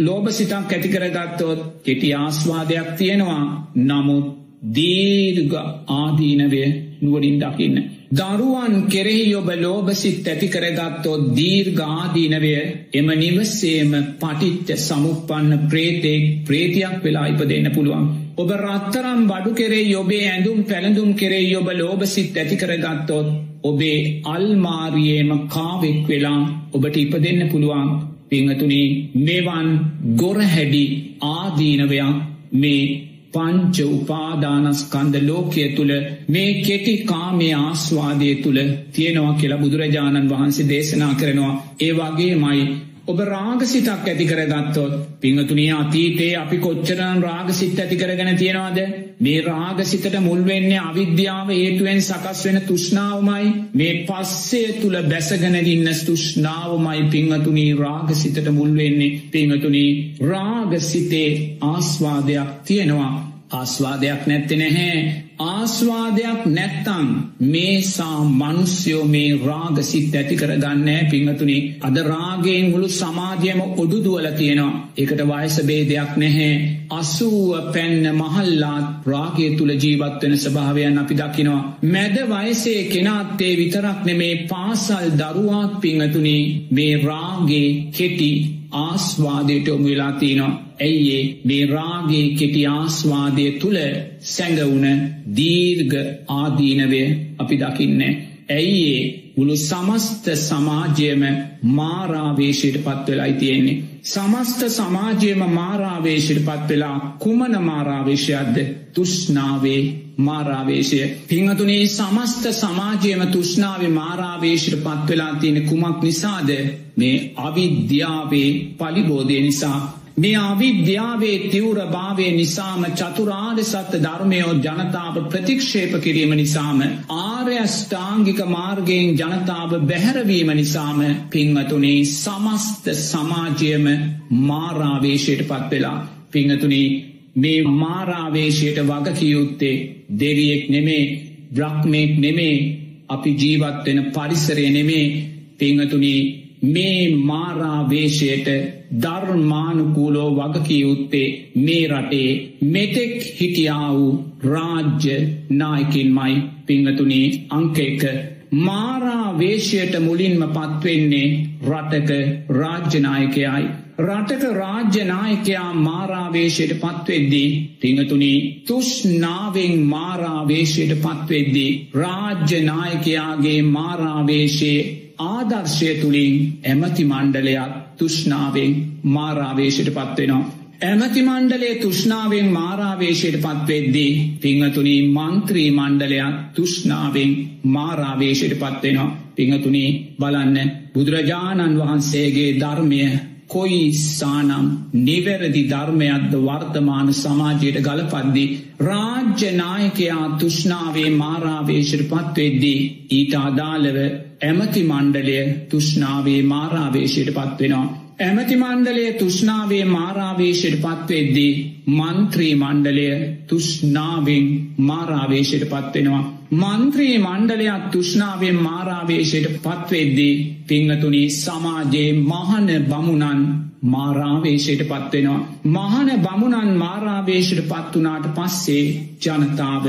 S2: ලෝබ සිතක් ඇතිකර ගත්තොත් කෙටි ආස්වාදයක් තියෙනවා නමුත් දීර්ග ආදීනවය නුවනින් දකින්න. දරුවන් කෙරෙහි ඔබ ලෝබසිත් ඇතිකරගත්තෝ දීර්ඝාදීනවය එම නිවසේම පටිච්ච සමුපන්න ප්‍රේතෙක් ප්‍රේතියක් වෙලා ඉපදන්න පුළුවන්. ඔබ රත්තරම් බඩු කෙරේ ඔබේ ඇඳුම් පැළඳුම් කෙරේ ඔබ ලෝබසිත් ඇතිකරගත්තොත් ඔබේ අල්මාරියේම කාවෙක් වෙලා ඔබට ඉපදෙන්න පුළුවන් පිංහතුනි මෙවන් ගොරහැඩි ආදීනවයක් මේ පංච උපාදානස්කන්ද ලෝකය තුළ මේ කෙටි කාමේ ආස්වාදය තුළ තියෙනවා කියලා බුදුරජාණන් වහන්සේ දේශනා කරනවා. ඒ වගේ මයි ඔබ රාගසිතක් ඇති කරගත්තොත් පිංහතුනිය අතීතේ අපි කොච්චරන් රාගසිත් ඇති කරගෙන තියෙනවාද? මේ රාගසිතට මුල්වෙන්නේ අවිද්‍යාව හේතුවෙන් සකස් වෙන තුෂ්නාවමයි මේ පස්සේ තුළ බැසගෙනගන්න තුෂ්නාවමයි පිංහතුනී රාගසිතට මුල්වෙන්නේ පිංහතුනී රාගසිතේ ආස්වාදයක් තියෙනවා. ආස්වාදයක් නැත්ති නැහැ. ආස්වාදයක් නැත්තං මේසා මනුස්්‍යයෝ මේ රාගසිත් ඇති කරගන්නෑ පිංහතුනි අද රාගයෙන් හුළු සමාධියම ඔඩුදුවල තියෙනවා. එකට වයසබේදයක් නැහැ. අසුව පැන්න මහල්ලාත් රාගය තුළ ජීවත්වෙන ස්භාවයන් අපි දකිනවා. මැද වයසේ කෙනාත්තේ විතරක් නෙමේ පාසල් දරුවාත් පිංහතුනි මේ රාගේ කෙටි ආස්වාදයට ඔමුවෙලා තියනවා ඇයිඒ මේ රාගේ කෙටි ආස්වාදය තුළ සැඟවුන දීර්ග ආදීනවය අපි දකින්නේ. ඇයිඒ මුළු සමස්ත සමාජයම මාරාවේශයට පත්වෙලායි තියෙන්නේ. සමස්ත සමාජයම මාරාවේශයට පත්වෙලා කුමන මාරාවේශයක්ද තුෂ්නාවේ මාරාවේශය. පිංහතුනේ සමස්ත සමාජයම තුෂ්නාවේ මාරාවේශයට පත්වෙලා තියෙන කුමක් නිසාද? මේ අවිද්‍යාවේ පලිබෝධය නිසා. මේ අවිද්‍යාවේ තිවර භාවය නිසාම චතුරාර්ය සත්‍ය ධර්මයෝ ජනතාව ප්‍රතික්ෂේප කිරීම නිසාම ආර්යෂ්ඨාංගික මාර්ගයෙන් ජනතාව බැහැරවීම නිසාම පින්වතුනේ සමස්ත සමාජයම මාරාවේශයට පත්වෙලා. පිංහතුනී මේ මාරාවේශයට වගකියයුත්තේ දෙවියෙක් නෙමේ බ්‍රහ්මෙක් නෙමේ අපි ජීවත්වෙන පරිසරය නෙමේ. පිංහතුනී මේ මාරාවේශයට ධර්මානුකූලෝ වගකියයුත්තේ මේ රටේ මෙතෙක් හිටියා වූ රාජ්‍ය නායකින් මයි පිංහතුනේ අංක එක මාරාවේශයට මුලින්ම පත්වෙන්නේ රටක රාජ්‍යනායකයයි. රටක රාජ්‍යනායකයා මාරාවේශයට පත්වෙද්දී පිංහතුනි තුෂ්නාවෙන් මාරාවේශයට පත්වෙද්දී රාජ්‍යනායකයාගේ මාරාවේශයේ ආදර්ශය තුළින් ඇමති මණ්ඩලයක් තුෂ්නාවෙන් මාරාවේශයට පත්වෙනවා. ඇමති මණ්ඩලේ තුෂ්නාවෙන් මාරාවේශයට පත්වෙද්දී පිංහතුනී මන්ත්‍රී මණ්ඩලයක් තුෂ්නාවෙන් මාරාවේශයට පත්වෙනවා පිංහතුනී බලන්න බුදුරජාණන් වහන්සේගේ ධර්මය කොයි සානම් නිවැරදි ධර්මයක්ද වර්තමාන සමාජයට ගලපද්දි රාජ්‍යනායකයා තුෂ්නාවේ මාරාවේශයට පත්වෙද්දී ඊට අදාළව ඇමති මණ්ඩලය තුෂ්නාවේ මාරාවේශයට පත්වෙනවා. ඇමති මණ්ඩලය තුෂ්නාවේ මාරාවේශයට පත්වෙද්දී මන්ත්‍රී මණ්ඩලය තුෂ්නාවෙන් මාරාවේශයට පත්වෙනවා. මන්ත්‍රී මණ්ඩලයක් තුෂ්නාවෙන් මාරාවේශයට පත්වෙද්දී පිංහතුනි සමාජයේ මහන බමුණන් මාරාවේශයට පත්වෙනවා. මහන බමුණන් මාරාවේශයට පත්වනාට පස්සේ ජනතාව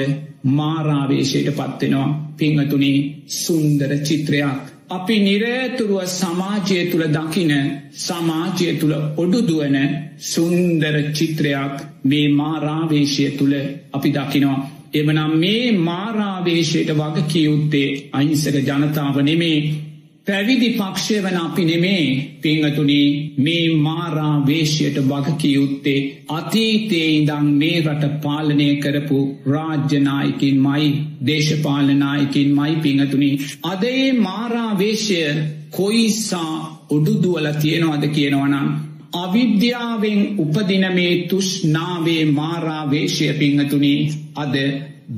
S2: මාරාවේශයට පත්වෙනවා පිංහතුනි සුන්දර චිත්‍රයක්. අපි නිරේතුරුව සමාජය තුළ දකින සමාජය තුළ ඔඩුදුවන සුන්දර චිත්‍රයක් මේ මාරාවේශය තුළ අපි දකිනවා. එමනම් මේ මාරාවේශයට වග කියයුත්තේ අහිංසක ජනතාව නෙමේ පැවිදි පක්ෂය වන අපි නෙමේ. පිංහතුනි මේ මාරා වේශයට වගකියයුත්තේ අතීතයේ ඉදං මේ රට පාලනය කරපු රාජ්‍යනායකින් මයි දේශපාලනායකින් මයි පිංහතුනි අදේ මාරාවේශය කොයිසා උඩුදුවල තියෙනවාද කියනවනම් අවිද්‍යාවෙන් උපදින මේ තුෂ්නාවේ මාරාවේශය පිංහතුනි අද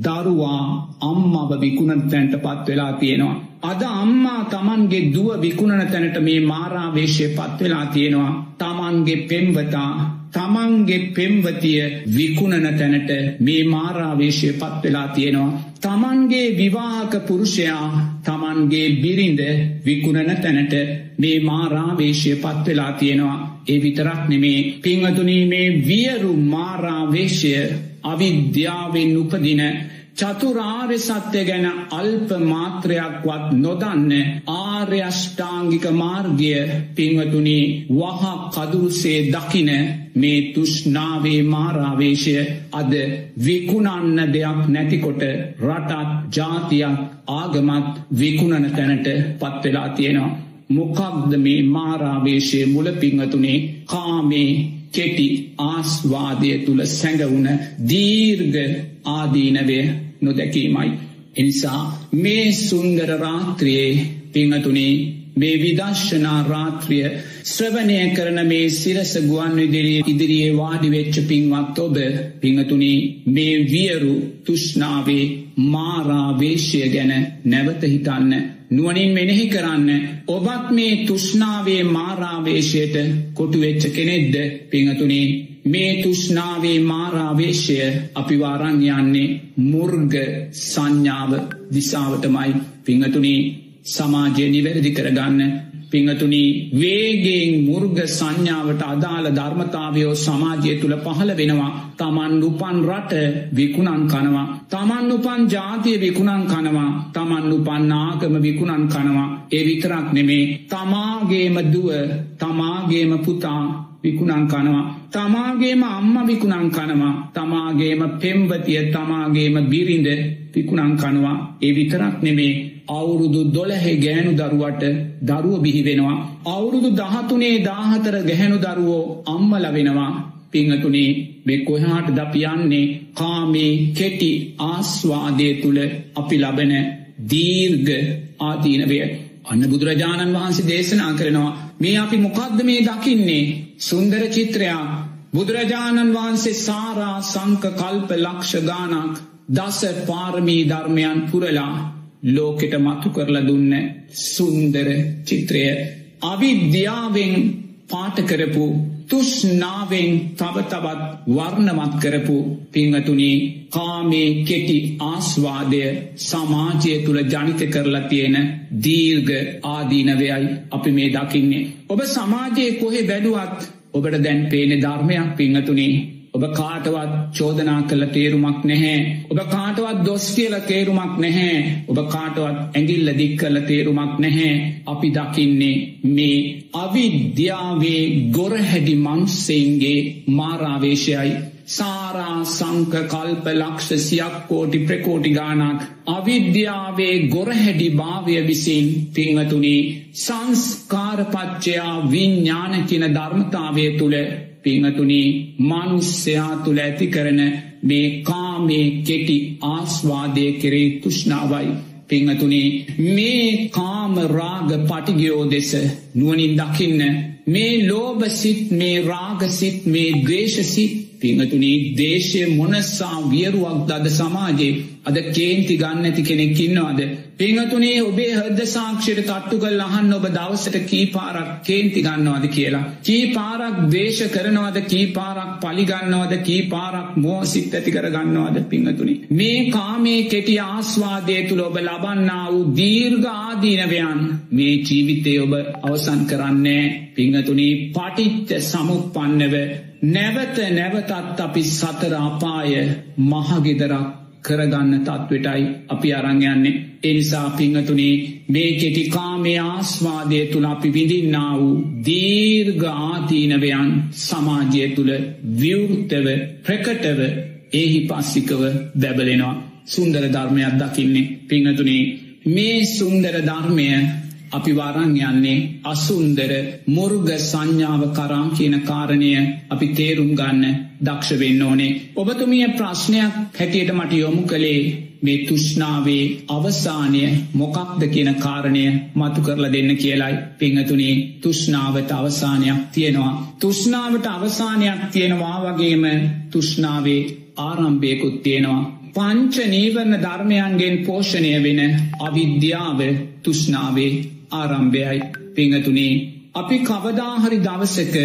S2: දරුවා අම්මව විකුණන තැන්ට පත් වෙලා තියෙනවා. අද අම්මා තමන්ගේ දුව විකුණන තැනට මේ මාරාවේශය පත් වෙලා තියෙනවා. තමන්ගේ පෙම්වතා තමන්ගේ පෙම්වතිය විකුණන තැනට මේ මාරාවේශය පත් වෙලා තියෙනවා. තමන්ගේ විවාහක පුරුෂයා තමන්ගේ බිරිඳ විකුණන තැනට මේ මාරාවේශය පත් වෙලා තියෙනවා. ඒ විතරක් නෙමේ පිංහතුනී මේ වියරු මාරාවේශය අවිද්‍යාවෙන් උපදින චතුරාර්ය සත්‍ය ගැන අල්ප මාත්‍රයක්වත් නොදන්න ආර්යෂ්ඨාංගික මාර්ගය පින්වතුනි වහ කදුරුසේ දකින මේ තුෂ්නාවේ මාරාවේශය අද විකුණන්න දෙයක් නැතිකොට රටත් ජාතියක් ආගමත් විකුණන තැනට පත්වෙලා තියෙනවා. මොකක්ද මේ මාරාවේශය මුල පිංහතුනේ කාමේ කෙටි ආස්වාදය තුළ සැඟවුන දීර්ග ආදීනවය නොදැකීමයි. එනිසා මේ සුන්දර රාත්‍රයේ පිංහතුනේ මේ විදර්ශනා රාත්‍රිය ශ්‍රවණය කරන මේ සිරස ගුවන් විදිරිය ඉදිරියේ වාඩිවෙච්ච පින්වත් ඔබ පිංහතුනි මේ වියරු තුෂ්නාවේ මාරාවේශය ගැන නැවත හිතන්න නුවනින් මෙනෙහි කරන්න. ඔබත් මේ තුෂ්නාවේ මාරාවේශයට කොටුවෙච්ච කෙනෙද්ද පිංහතුනේ? මේ තුෂ්නාවේ මාරාවේශය අපි වාරං යන්නේ මුර්ග සංඥාව දිසාවටමයි පිංහතුනේ සමාජය නිවැරදි කරගන්න. පිංහතුනි වේගෙන් මුර්ග සංඥාවට අදාළ ධර්මතාවයෝ සමාජය තුළ පහළ වෙනවා. තමන් උපන් රට විකුණන් කනවා. තමන් උපන් ජාතිය විකුණන් කනවා. තමන් උපන් ආගම විකුණන් කනවා. ඒ විතරක් නෙමේ. තමාගේම දුව තමාගේම පුතා විකුණන් කනවා තමාගේම අම්ම විකුණන් කනවා තමාගේම පෙම්වතිය තමාගේම බිරිඳ විකුණන් කනවා ඒ විතරක් නෙමේ අවුරුදු දොළහෙ ගෑනු දරුවට දරුව බිහි වෙනවා. අවුරුදු දහතුනේ දාහතර ගැහැනු දරුවෝ අම්මල වෙනවා. පිංහතුනේ මෙ කොහාට දපියන්නේ කාමේ කෙටි ආස්වාදය තුළ අපි ලබන දීර්ග ආදීනවය. අන්න බුදුරජාණන් වහන්සේ දේශනා කරනවා මේ අපි මොකක්ද මේ දකින්නේ? සුන්දර චිත්‍රයා බුදුරජාණන් වහන්සේ සාරා සංක කල්ප ලක්ෂ ගානක් දස පාරමී ධර්මයන් පුරලා ලෝකෙට මතු කරලා දුන්න සුන්දර චිත්‍රය. අවිද්‍යාවෙන් පාටකරපු තුෂ්නාවෙන් තවතවත් වර්ණමත් කරපු පිංහතුනී කාමේ කෙටි ආස්වාදය සමාජය තුළ ජනිත කරලා තියෙන දීර්ග ආදීනවයයි අපි මේ දකින්නේ. ඔබ සමාජයේ කොහෙ බැඩුවත් ඔබට දැන් පේනෙ ධර්මයක් පිංහතුනේ ඔබ කාටවත් චෝදනා කළ තේරුමක් නැහැ. ඔබ කාටවත් දොස් කියල තේරුමක් නැහැ. ඔබ කාටවත් ඇගිල්ල දික් කල තේරුමක් නැහැ. අපි දකින්නේ මේ අවිද්‍යාවේ ගොරහැඩි මන්සේන්ගේ මාරාවේශයයි. සාරා සංක කල්ප ලක්ෂ සියක් කෝටි ප්‍රකෝටි ගානක් අවිද්‍යාවේ ගොරහැඩි භාවය විසින් පිංහතුනි සංස්කාරපච්චයා විඤ්ඥානකින ධර්මතාවය තුළ පිංහතුනි මනුස්්‍යයා තුළ ඇති කරන මේ කාමේ කෙටි ආස්වාදය කෙරේ තුෂ්නාවයි. පිංහතුනේ මේ කාම රාග පටිගයෝ දෙස නුවනින් දකින්න මේ ලෝබසිත් මේ රාගසිත් මේ දේශසිත් පිංහතුනී දේශය මොනස්සා වියරුවක් දද සමාජයේ අද කේන්ති ගන්න ඇති කෙනෙක් ඉන්නවාද. පිංහතුනේ ඔබේ හද සාක්ෂයට තට්ටු කල් අහන්න ඔබ දවසට කී පාරක් කේන්ති ගන්නවාද කියලා. කී පාරක් දේශ කරනවද කී පාරක් පලිගන්නවද කී පාරක් මෝ සිත් ඇති කර ගන්නවාද පිංහතුනි. මේ කාමේ කෙටි ආස්වාදය තුළ ඔබ ලබන්නා වූ දීර්ඝ ආදීනවයන් මේ ජීවිතය ඔබ අවසන් කරන්නේ පිංහතුනි පටිච්ච සමුපන්නව නැවත නැවතත් අපි සතරාපාය මහගෙදරක් කරගන්න තත්වටයි අපි අරංයන්නේ එනිසා පිංහතුනේ මේ කෙටිකාමේ ආස්වාදය තුළ අපි විඳින්නා වූ දීර්ඝ ආතීනවයන් සමාජය තුළ විවෘත්තව ප්‍රකටව ඒහි පස්සිකව බැබලෙනවා. සුන්දර ධර්මයක් දකින්නේ. පිංහතුනේ මේ සුන්දර ධර්මය අපි වරං යන්නේ අසුන්දර මුර්ග සංඥාව කරා කියන කාරණය අපි තේරුම් ගන්න දක්ෂ වෙන්න ඕනේ. ඔබතුමිය ප්‍රශ්නයක් හැටියට මට යොමු කළේ මේ තුෂ්නාවේ අවසානය මොකක්ද කියන කාරණය මතු කරලා දෙන්න කියලයි පිංහතුනේ තුෂ්නාවට අවසානයක් තියෙනවා. තුෂ්නාවට අවසානයක් තියෙනවා වගේම තුෂ්නාවේ ආරම්භයකුත් තියෙනවා. පංච නීවරණ ධර්මයන්ගෙන් පෝෂණය වෙන අවිද්‍යාව තුෂ්නාවේ ආරම්භයයි පිංහතුනේ අපි කවදාහරි දවසක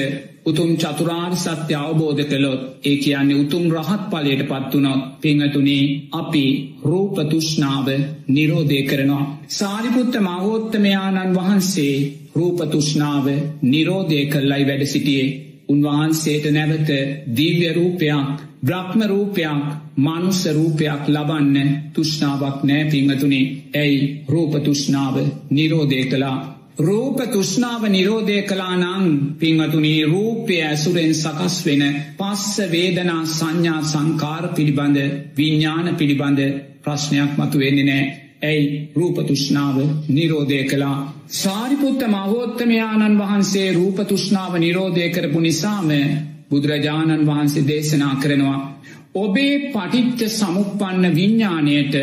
S2: උතුම් චතුරාර් සත්‍ය අවබෝධ කළොත් ඒ කියන්නේ උතුම් රහත් පලයට පත්වනොත් පිංහතුනේ අපි රූපතුෂ්නාව නිරෝධය කරනවා. සාරිපුත්ත මහෝත්තමයාණන් වහන්සේ රූපතුෂ්නාව නිරෝධය කල්ලයි වැඩ සිටියේ උන්වහන්සේට නැවත දීව්‍ය රූපයක් බ්‍රහ්ම රූපයක් මනුස්ස රූපයක් ලබන්න තුෂ්නාවක් නෑ පිංහතුනේ ඇයි? රූපතුෂ්නාව නිරෝධය කලා රූප තුෂ්නාව නිරෝධය කලානං පිංහතුනී රූපය ඇසුරෙන් සකස් වෙන පස්ස වේදනා සංඥා සංකාර පිළිබඳ විඤ්ඥාන පිළිබඳ ප්‍රශ්නයක් මතු වෙන්නේ නෑ. ඇයි රූපතුෂ්නාව නිරෝධය කලා සාරිපුත්ත මහෝත්තමයාණන් වහන්සේ රූපතුෂ්නාව නිරෝධය කරපු නිසාම බුදුරජාණන් වහන්සේ දේශනා කරනවා. ඔබේ පටිච්ච සමුපපන්න විඤ්ඥානයට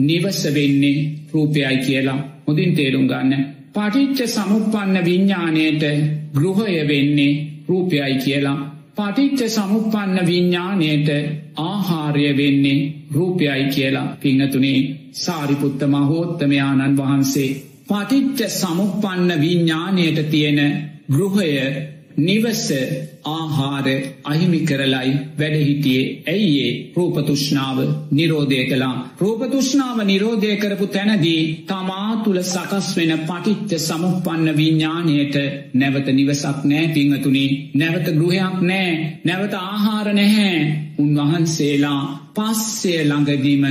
S2: නිවස වෙන්නේ රූපයයි කියලා හොදින් තේරුම් ගන්න. පටිච්ච සමුපපන්න විඤ්ඥානයට ගෘහය වෙන්නේ රූපයයි කියලා. පටිච්ච සමුපපන්න විඤ්ඥානයට ආහාරය වෙන්නේ රූපයයි කියලා පිංහතුනේ සාරිපුත්ත මහෝත්තමයාණන් වහන්සේ පටිච්ච සමුපන්න විඤ්ඥානයට තියෙන ගෘහය නිවස ආහාර අහිමි කරලයි වැඩහිටියේ. ඇයිඒ රූපතුෂ්නාව නිරෝධය කලා. රූපතුෂ්නාව නිරෝධය කරපු තැනදී තමා තුළ සකස් වෙන පටිච්ච සමුපන්න විඤ්ඥානයට නැවත නිවසක් නෑ පිංහතුනි නැවත ගෘහයක් නෑ. නැවත ආහාර නැහැ. උන්වහන්සේලා පස්සය ළඟදීම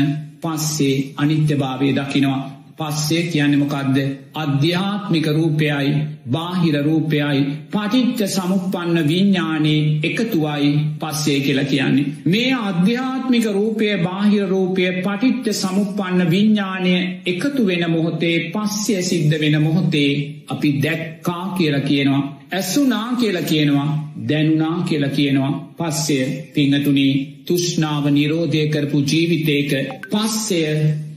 S2: පස්සේ අනිත්‍යභාවය දකිනවා. පස්සේ කියන්නමකක්ද අධ්‍යාත්මික රූපයයි බාහිර රූපයයි පටිච්ච සමුපන්න විඤ්ඥානයේ එකතුවයි පස්සේ කියලා කියන්නේ. මේ අධ්‍යාත්මික රූපය බාහිර රූපය පටිච්ච සමුපන්න විඤ්ඥානය එකතු වෙන මොහොතේ පස්සේ සිද්ධ වෙන මොහොතේ අපි දැක්කා කියලා කියනවා. ඇස්සුනා කියලා කියනවා දැනුනා කියලා කියනවා පස්සය පිංහතුනී තුෂ්නාව නිරෝධය කරපු ජීවිතේක පස්සය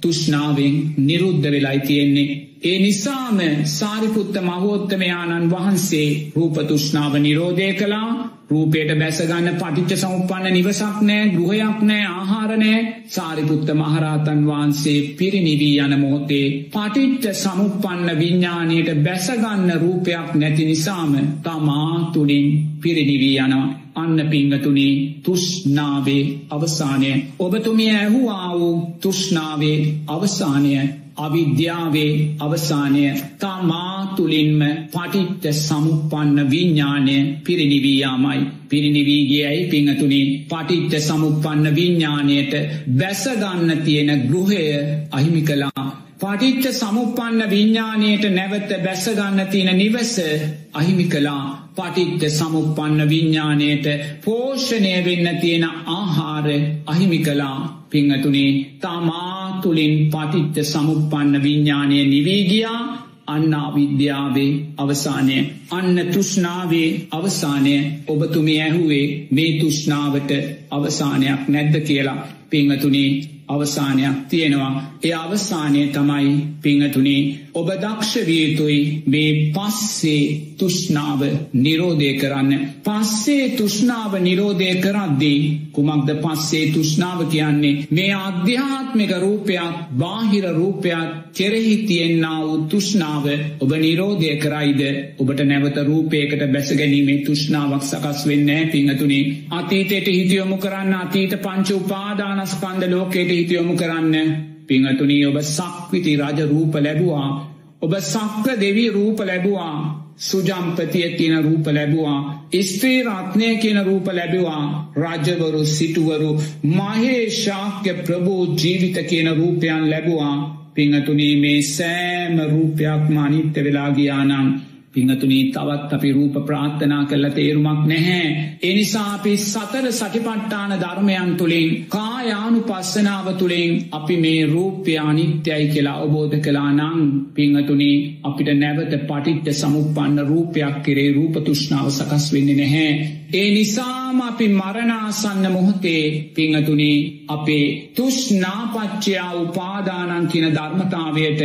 S2: තුෂ්නාවෙන් නිරුද්ධ වෙලයි තියෙන්නේ. ඒ නිසාම සාරිපුත්ත මහෝත්තමයාණන් වහන්සේ රූපතුෂ්නාව නිරෝධය කලා රූපයට බැසගන්න පටිච්ච සමුපන්න නිවසක් නෑ ගෘහයක් නෑ ආහාරනෑ සාරිපුත්ත මහරහතන් වහන්සේ පිරිනිවී යන මොහොතේ පටිච්ච සමුපන්න විඤ්ඥානයට බැසගන්න රූපයක් නැති නිසාම තමා තුළින් පිරිනිවී යනවා. අන්න පිංහතුනේ තුෂ්නාවේ අවසානය ඔබතුමිය ඇහුවා වූ තුෂ්නාවේ අවසානය අවිද්‍යාවේ අවසානය තමා තුළින්ම පටිත්ත සමුපන්න විඤ්ඥානය පිරිනිවීයාමයි පිරිනිවීගේයි පිංහතුනේ. පටිත්ත සමුපන්න විඤ්ඥානයට බැසගන්න තියෙන ගෘහය අහිමි කලා පටිච්ච සමුපන්න විඤ්ඥානයට නැවත බැසගන්න තියෙන නිවස අහිමි කලා පටිච්ච සමුපන්න විඤ්ඥානයට පෝෂණය වෙන්න තියෙන ආහාර අහිමි කලා පිංහතුනේ තමා තුළින් පටිච්ච සමුපන්න විඤ්ඥානය නිවීගියා අන්න අවිද්‍යාවේ අවසානය. අන්න තුෂ්නාවේ අවසානය. ඔබතුමේ ඇහුවේ මේ තුෂ්නාවට අවසානයක් නැද්ද කියලා. පිංහතුනේ අවසානයක් තියෙනවා. ඒ අවසානය තමයි පිංහතුනේ ඔබ දක්ෂවියතුයි මේ පස්සේ තුෂ්නාව නිරෝධය කරන්න. පස්සේ තුෂ්නාව නිරෝධය කරද්දී කුමක්ද පස්සේ තුෂ්නාව කියන්නේ? මේ අධ්‍යාත්මික රූපයක් බාහිර රූපයක් කෙරෙහි තියෙන්න්නා වූ තුෂ්නාව ඔබ නිරෝධය කරයිද? ඔබට නැවත රූපයකට බැසගැනීමේ තුෂ්නාවක් සකස් වෙන්නෑ පිංහතුනේ අතීතයට හිතියොමු කරන්න අතීත පංච උපාදානස්කන්ද ලෝකයට හිතියොමු කරන්න. පිංහතුනී ඔබ සක්විති රජ රූප ලැබවා. ඔබ සක්ක දෙවී රූප ලැබවා. සුජම්පතිය කියන රූප ලැබවා. ස්ත්‍රී රත්නය කියන රූප ලැබවා. රජවරු සිටුවරු මහේ ශාක්‍ය ප්‍රබෝ ජීවිත කියන රූපයන් ලැබවා. පිංහතුනී මේ සෑම රූපයක් මානිත්‍ය වෙලාගියානං පිංහතුනී තවත් අපි රූප ප්‍රාත්ථනා කරල තේරුමක් නැහැ. එනිසා අපි සතර සටිපට්ටාන ධර්මයන් තුළින් කායානු පස්සනාව තුළින් අපි මේ රූප්‍යානිත්‍යයි කියලා අවබෝධ කලා නං පිංහතුනී අපිට නැවත පටිත්්‍ය සමුපන්න රූපයක් කෙරේ රූප තුෂ්ණාව සකස් වෙන්න නැහැ. ඒ නිසාම අපි මරණාසන්න මොහොතේ පිංහතුනී අපේ තුෂ්නාපච්චයා උපාදානන් කියන ධර්මතාවයට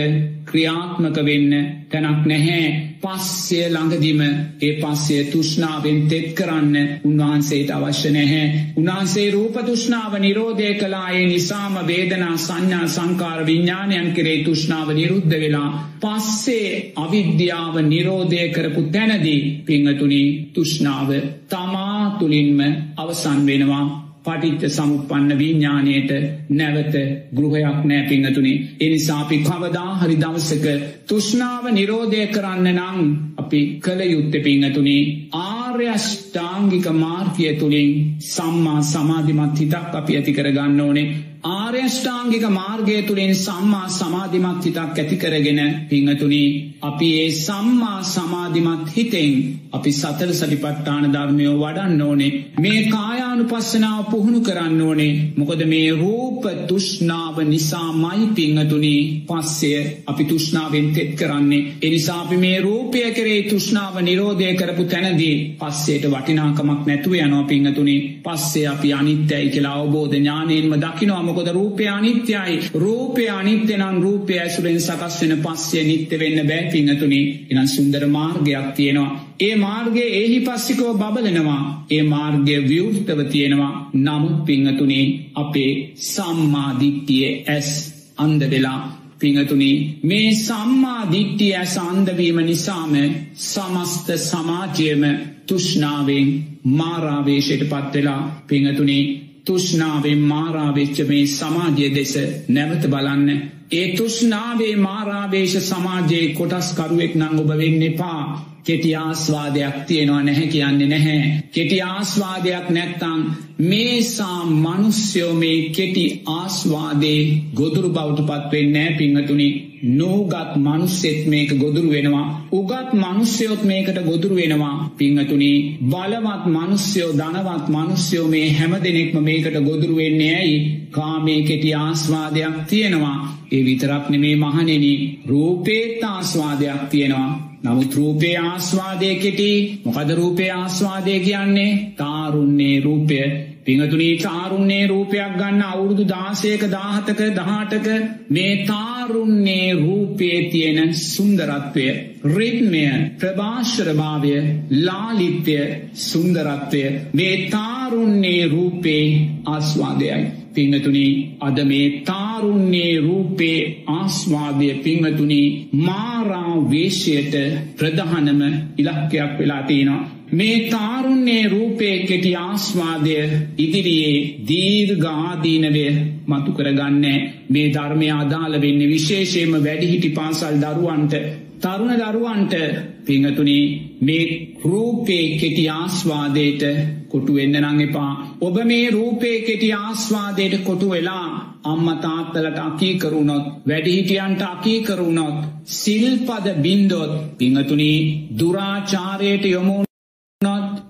S2: ක්‍රියාත්මක වෙන්න තැනක් නැහැ. පස්සය ළඟදිම ඒ පස්සේ තුෂ්නාවෙන් තෙත් කරන්න උන්වහන්සේට අවශ්‍ය නැහැ. උන්වහන්සේ රූප තුෂ්නාව නිරෝධය කලායේ නිසාම වේදනා සංඥා සංකාර විඤ්ඥානයන් කරේ තුෂ්නාව නිරුද්ධ වෙලා පස්සේ අවිද්‍යාව නිරෝධය කරපු තැනදී පිංහතුනි තුෂ්නාව තමා තුළින්ම අවසන් වෙනවා. පටිච්ච සමුපන්න විඤ්ඥානයට නැවත ගෘහයක් නෑ පිංහතුනේ. එනිසාපි කවදා හරි දවසක තුෂ්නාව නිරෝධය කරන්න නං අපි කළ යුත්ත පිංහතුනේ ආර්යෂ්ඨාංගික මාර්ගය තුළින් සම්මා සමාධිමත් හිතක් අපි ඇති කරගන්න ඕනේ ආර්යෂ්ඨාංගික මාර්ගය තුළින් සම්මා සමාධිමත් හිතක් ඇතිකරගෙන පිංහතුනී අපි ඒ සම්මා සමාධිමත් හිතෙන් අපි සතර සටිපට්ටාන ධර්මයෝ වඩන්න ඕනේ. මේ කායානු පස්සනාව පුහුණු කරන්න ඕනේ. මොකද මේ රූප තුෂ්නාව නිසා මයි පිංහතුනී පස්සය අපි තුෂ්නාවෙන් තෙත් කරන්නේ. එනිසාපි මේ රූපය කරේ තුෂ්නාව නිරෝධය කරපු තැනදී පස්සේට වටිනාකමක් නැතුව යනවා පිංහතුනි. පස්සේ අපි අනිත්‍යයි කියලා අවබෝධ ඥානයෙන්ම දකිනවා. මොකද රූපය අනිත්‍යයි. රූපය අනිත්‍යනම් රූපය ඇසුරෙන් සකස් වෙන පස්සේ නිත්‍ය වෙන්න බෑ පිංහතුනි. එනම් සුන්දර මාර්ගයක් තියෙනවා. ඒ මාර්ගය එහි පස්සිකෝ බබලනවා. ඒ මාර්ගය විවෘතව තියෙනවා. නමුත් පිංහතුනේ අපේ සම්මාධිත්‍යය ඇස් අන්ද වෙලා. පිංහතුනි මේ සම්මා දිට්ටිය ඇස අන්දවීම නිසාම සමස්ත සමාජයම තුෂ්නාවෙන් මාරාවේශයට පත්වෙලා පිංහතුනි තුෂ්නාවෙන් මාරාවෙච්ච මේ සමාජය දෙස නැවත බලන්න. ඒ තුෂ්නාවේ මාරාවේශ සමාජයේ කොටස්කරුවෙක් නං ඔබ වෙන්න එපා. කෙටි ආස්වාදයක් තියෙනවා නැහැ කියන්නේ නැහැ. කෙටි ආස්වාදයක් නැත්තං මේසා මනුස්්‍යයෝ මේ කෙටි ආස්වාදේ ගොදුරු බෞට පත්වෙන්න නෑ පිංහතුනි නූගත් මනුස්සෙත් මේක ගොදුරු වෙනවා. උගත් මනුස්්‍යයොත් මේකට ගොදුරු වෙනවා පිංහතුනි බලවත් මනුස්්‍යයෝ ධනවත් මනුස්්‍යයෝ මේ හැම දෙනෙක්ම මේකට ගොදුරු වෙන්නේ ඇයි කාමේ කෙටි ආස්වාදයක් තියෙනවා. ඒ විතරක් නෙමේ මහනෙන රූපේත් ආස්වාදයක් තියෙනවා. නමුත් රූපේ ආස්වාදය කෙටි මොකද රූපේ ආස්වාදය කියන්නේ තාරුන්නේ රූපය පිංහතුනී තාරුන්නේ රූපයක් ගන්න අවුරුදු දාසයක දාහතක දහටක මේ තාරුන්නේ රූපේ තියෙන සුන්දරත්වය රිත්මය ප්‍රභාශ්‍රභාවය ලාලිත්‍යය සුන්දරත්වය මේ තාරුන්නේ රූපේ ආස්වාදයයි. පිංහතුනි අද මේ තාරුන්නේ රූපේ ආස්වාදය පිංහතුනි මාරාවේශයට ප්‍රධානම ඉලක්කයක් වෙලා තියෙනවා. මේ තාරුන්නේ රූපේ කෙටි ආස්වාදය ඉදිරියේ දීර්ඝාදීනවය මතු කරගන්න මේ ධර්මය අදාළ වෙන්න විශේෂයම වැඩිහිටි පාසල් දරුවන්ට තරුණ දරුවන්ට පිංහතුනි මේ රූපේ කෙටි ආස්වාදයට කොටු වෙන්න නං එපා. ඔබ මේ රූපේ කෙටි ආස්වාදයට කොටු වෙලා අම්ම තාත්තලට අකී කරුණොත් වැඩිහිටියන්ට අකී කරුණොත් සිල්පද බින්දොත් පිංහතුනි දුරාචාරයට යොමුණ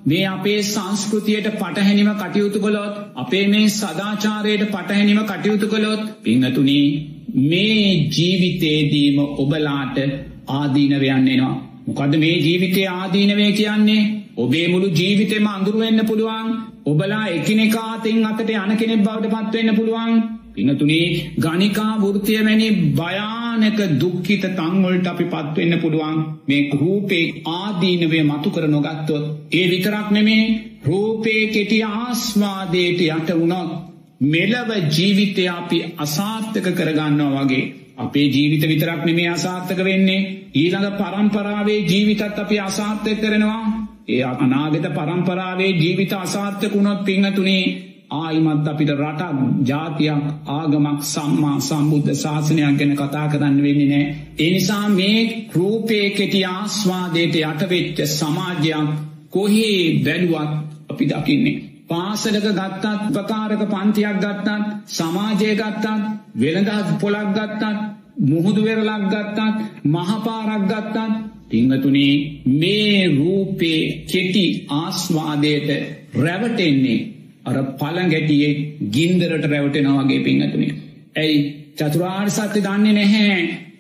S2: මේ අපේ සංස්කෘතියට පටහැනිම කටයුතු කොළොත් අපේ මේ සදාචාරයට පටහැනිම කටයුතු කොළොත් පිංහතුනි මේ ජීවිතේදීම ඔබලාට ආදීනවයන්නෙනවා. මොකද මේ ජීවිතය ආදීනවය කියන්නේ? ඔබේ මුළු ජීවිතෙම අඳුරුවෙන්න පුළුවන්. ඔබලා එකිනෙකාතින් අතට යන කෙනෙක් බවට පත්වවෙන්න පුළුවන්. පිනතුනේ ගනිකා වෘතිය වැනි භයානක දුක්ඛිත තංවලට අපි පත්වෙන්න පුළුවන්. මේ රූපේ ආදීනවය මතු කර නොගත්තොත් ඒ විතරක් නෙමේ රූපේ කෙටි ආස්වාදයට යට වුණොත් මෙලව ජීවිතය අපි අසාර්ථක කරගන්නවා වගේ. අපේ ජීවිත විතරක් නෙමේ අසාර්ථක වෙන්නේ. ඊළඟ පරම්පරාවේ ජීවිතත් අපි අසාර්ථක කරනවා. ඒ අනාගත පරම්පරාවේ ජීවිත අසාර්ථකුණොත් පිංහතුනේ ආයිමත් අපිට රටක් ජාතියක් ආගමක් සම්මා සම්බුද්ධ ශාසනයක් ගැන කතා කරන්න වෙන්නේ නෑ. එනිසා මේ රූපේ කෙටි ආස්වාදයට යටවෙච්ච සමාජයක් කොහේ බැලුවත් අපි දකින්නේ. පාසලක ගත්තත් ප්‍රකාරක පන්තියක් ගත්තත් සමාජය ගත්තත් වෙළඳත් පොලක් ගත්තත් මුහුදුවෙරලක් ගත්තත් මහපාරක් ගත්තත් පිංහතුනේ මේ රූපේ කෙටි ආස්වාදයට රැවටෙන්නේ අර පළගැටියේ ගින්දරට රැවටෙනවාගේ පිංහතුනේ. ඇයි චතුරාර් සත්‍ය දන්නේ නැහැ.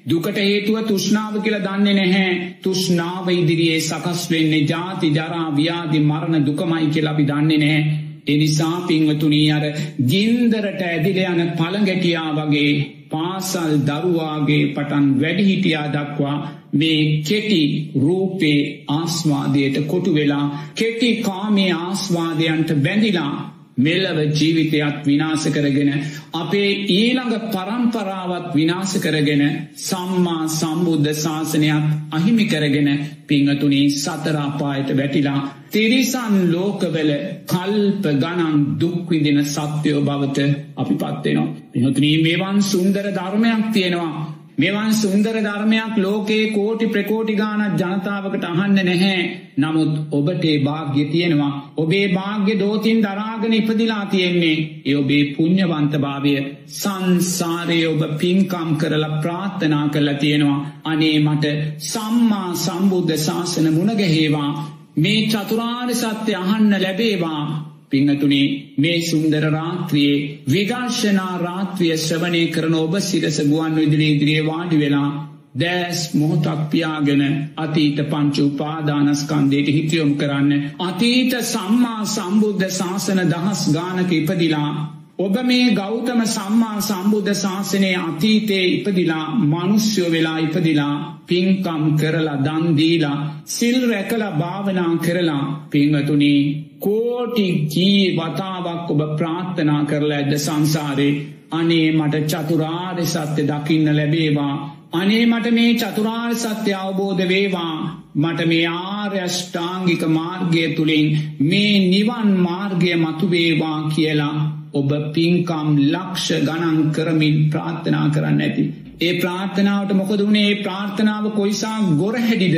S2: දුකට හේතුව තුෂ්නාව කියලා දන්නේ නැහැ. තුෂ්නාව ඉදිරියේ සකස් වෙන්නේ ජාති ජරා ව්‍යාධි මරණ දුකමයි කියලා අපි දන්නේ නැහැ. එනිසා පිංවතුනී අර ගින්දරට ඇදිල යන පළගැටියා වගේ පාසල් දරුවාගේ පටන් වැඩිහිටියා දක්වා මේ කෙටි රූපේ ආස්වාදයට කොටු වෙලා කෙටි කාමේ ආස්වාදයන්ට බැඳිලා මෙල්ලව ජීවිතයක් විනාස කරගෙන අපේ ඊළඟ පරම්පරාවත් විනාස කරගෙන සම්මා සම්බුද්ධ ශාසනයක් අහිමි කරගෙන පිංහතුනී සතරාපායට වැටිලා තිරිසන් ලෝකවල කල්ප ගණන් දුක්විදින සත්‍යයෝ බවත අපි පත්වෙනවා. පිහතුනී මේවන් සුන්දර ධර්මයක් තියෙනවා මෙවන් සුන්දර ධර්මයක් ලෝකයේ කෝටි ප්‍රකෝටි ගානත් ජනතාවකට අහන්න නැහැ. නමුත් ඔබටේ භාග්‍ය තියෙනවා. ඔබේ භාග්‍ය දෝතින් දරාගන ඉපදිලා තියෙන්නේ. ඒ ඔබේ පුං්ඥවන්තභාවය සංසාරය ඔබ පින්කම් කරලා ප්‍රාර්ථනා කරලා තියෙනවා. අනේ මට සම්මා සම්බුද්ධ ශාසන මුණගැහේවා. මේ චතුරාර් සත්‍ය අහන්න ලැබේවා. පිංහතුනේ මේ සුන්දර රාත්‍රියයේ විගර්ශනා රාත්‍රිය ශ්‍රවනය කරන ඔබ සිරස ගුවන් විදිරී ඉදිරියේ වාඩි වෙලා දෑස් මොහොතක් පියාගෙන අතීත පංචු උපාදානස්කන්දයට හිතියොම් කරන්න. අතීත සම්මා සම්බුද්ධ ශාසන දහස් ගානක ඉපදිලා ඔබ මේ ගෞතම සම්මා සම්බුද්ධ ශාසනය අතීතයේ ඉපදිලා මනුස්්‍යයෝ වෙලා ඉපදිලා පින්කම් කරලා දන්දීලා සිල් රැකලා භාවනා කරලා පිංහතුනී කෝටි ජී වතාවක් ඔබ ප්‍රාර්ථනා කරලා ඇද සංසාරේ? අනේ මට චතුරාර්ය සත්‍ය දකින්න ලැබේවා. අනේ මට මේ චතුරාර් සත්‍ය අවබෝධ වේවා. මට මේ ආර්යෂ්ඨාංගික මාර්ගය තුළින් මේ නිවන් මාර්ගය මතුවේවා කියලා ඔබ පින්කම් ලක්ෂ ගණන් කරමින් ප්‍රාර්ථනා කරන්න ඇති. ඒ ප්‍රාර්ථනාවට මොකද වුණේ ඒ ප්‍රාර්ථනාව කොයිසා ගොරහැඩිද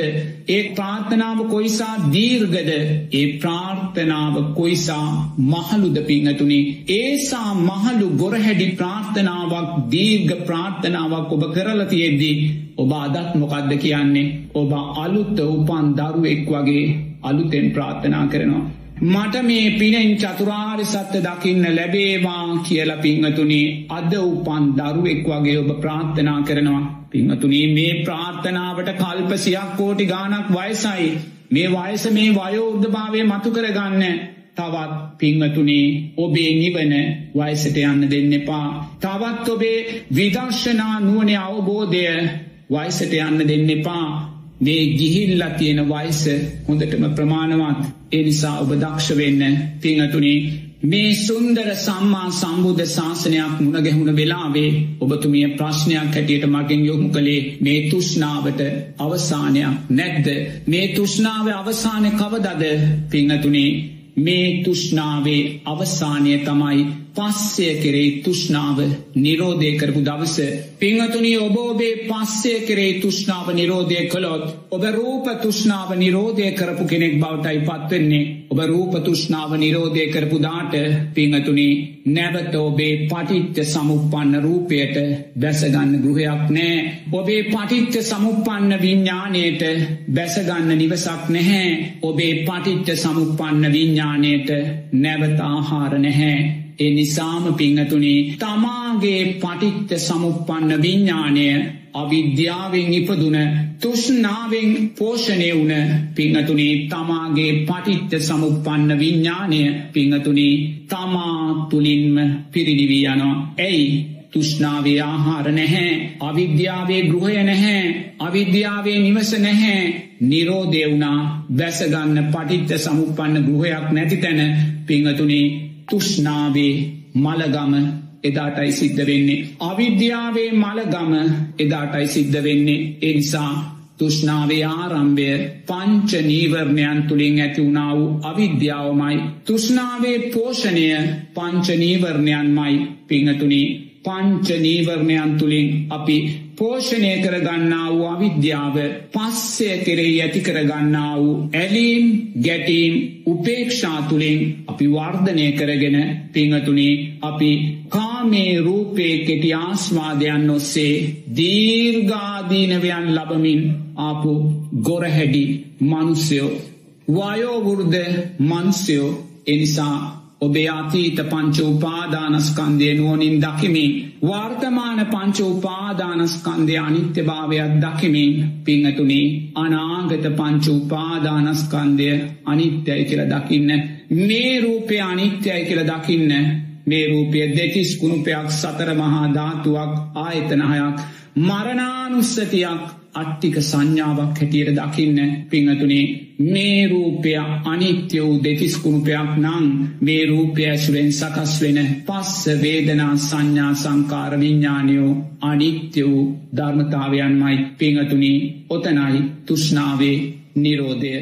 S2: ඒ ප්‍රාර්ථනාව කොයිසා දීර්ගද ඒ ප්‍රාර්ථනාව කොයිසා මහළුද පිංහතුනි ඒසා මහළු ගොරහැඩි ප්‍රාර්ථනාවක් දීර්ග ප්‍රාර්ථනාවක් ඔබ කරලතියෙද්දී ඔබ අදත් මොකක්ද කියන්නේ? ඔබ අලුත්ත උපන් දරුවෙක් වගේ අලුතෙන් ප්‍රාර්ථනා කරනවා. මට මේ පිනෙන් චතුරාරි සත්‍ය දකින්න ලැබේවා කියල පිංහතුනේ අද උපන් දරුවෙක් වගේ ඔබ ප්‍රාර්ථනා කරනවා. පිංහතුනේ මේ ප්‍රාර්ථනාවට කල්පසියක් කෝටි ගානක් වයසයි. මේ වයස මේ වයෝද්ධභාවය මතු කරගන්න. තවත් පිංහතුනේ ඔබේ නිවන වයසට යන්න දෙන්න එපා. තවත් ඔබේ විදර්ශනා නුවනේ අවබෝධය වයසට යන්න දෙන්න එපා. මේ ගිහිල්ලා තියෙන වයස හොඳටම ප්‍රමාණවත්. එනිසා ඔබ දක්ෂ වෙන්න පිංහතුනේ මේ සුන්දර සම්මා සම්බුද්ධ ශාසනයක් මුණගැහුණ වෙලාවේ ඔබතුමිය ප්‍රශ්නයක් හැටියට මගෙන් යොමු කළේ මේ තුෂ්නාවට අවසානයක් නැද්ද? මේ තුෂ්නාව අවසානය කවදද? පිංහතුනේ මේ තුෂ්නාවේ අවසානය තමයි පස්සය කෙරේ තුෂ්නාව නිරෝධය කරපු දවස. පිංහතුනි ඔබ ඔබේ පස්සය කෙරේ තුෂ්නාව නිරෝධය කළොත් ඔබ රූප තුෂ්නාව නිරෝධය කරපු කෙනෙක් බවටයි පත්වෙන්නේ. ඔබ රූප තුෂ්නාව නිරෝධය කරපු දාට පිංහතුනි නැවත ඔබේ පටිත්්‍ය සමුපන්න රූපයට බැසගන්න ගෘහයක් නෑ. ඔබේ පටිත්්‍ය සමුපන්න විඤ්ඥානයට බැසගන්න නිවසක් නැහැ. ඔබේ පටිත්්‍ය සමුපන්න විඤ්ඥානයට නැවත ආහාර නැහැ. ඒ නිසාම පිංහතුනේ තමාගේ පටිත්ත සමුපපන්න විඤ්ඥානය අවිද්‍යාවෙන් ඉපදුන තුෂ්නාවෙන් පෝෂණය වුන පිංහතුනේ තමාගේ පටිත්ත සමුපපන්න විඤ්ඥානය පිංහතුනේ තමා තුළින්ම පිරිනිවී යනවා. ඇයි තුෂ්නාවේ ආහාර නැහැ අවිද්‍යාවේ ගෘහය නැහැ අවිද්‍යාවේ නිවස නැහැ නිරෝධය වුණා බැසගන්න පටිත්ත සමුපපන්න ගෘහයක් නැති තැන පිංහතුනේ තුෂ්නාවේ මළගම එදාටයි සිද්ධ වෙන්නේ. අවිද්‍යාවේ මළගම එදාටයි සිද්ධ වෙන්නේ එනිසා තුෂ්නාවේ ආරම්භය පංච නීවරණයන් තුළින් ඇති වුණා වූ අවිද්‍යාවමයි. තුෂ්නාවේ පෝෂණය පංච නීවරණයන්මයි පිංහතුනි පංච නීවරණයන් තුළින් අපි පෝෂණය කරගන්නා වූ අවිද්‍යාව පස්සය කෙරෙහි ඇති කරගන්නා වූ ඇලීම් ගැටීම් උපේක්ෂා තුළින් අපි වර්ධනය කරගෙන පිංහතුනේ අපි කාමේ රූපේ කෙටි ආස්වාදයන් ඔස්සේ දීර්ගාදීනවයන් ලබමින් ආපු ගොරහැඩි මනුස්්‍යයෝ වයෝවෘර්ධ මන්ස්‍යයෝ එනිසා ඔබේ අතීත පංච උපාදානස්කන්දය නුවනින් දකිමින් වර්තමාන පංච උපාදානස්කන්දය අනිත්‍ය භාවයක් දකිමින් පිංහතුනේ අනාගත පංච උපාදානස්කන්දය අනිත්‍යයි කියල දකින්න. මේ රූපය අනිත්‍යයි කියල දකින්න. මේ රූපය දෙතිස් කුණුපයක් සතර මහා ධාතුවක් ආයතනහයක් මරණානුස්සතියක් අට්ටික සංඥාවක් හැටියට දකින්න පිංහතුනේ මේ රූපය අනිත්‍ය වූ දෙතිස්කුණුපයක් නං මේ රූපය ඇසුරෙන් සකස් වෙන පස්ස වේදනා සංඥා සංකාර විඤ්ඥානයෝ අනිත්‍ය වූ ධර්මතාවයන්මයි පිංහතුනි. ඔතනයි තුෂ්නාවේ නිරෝධය.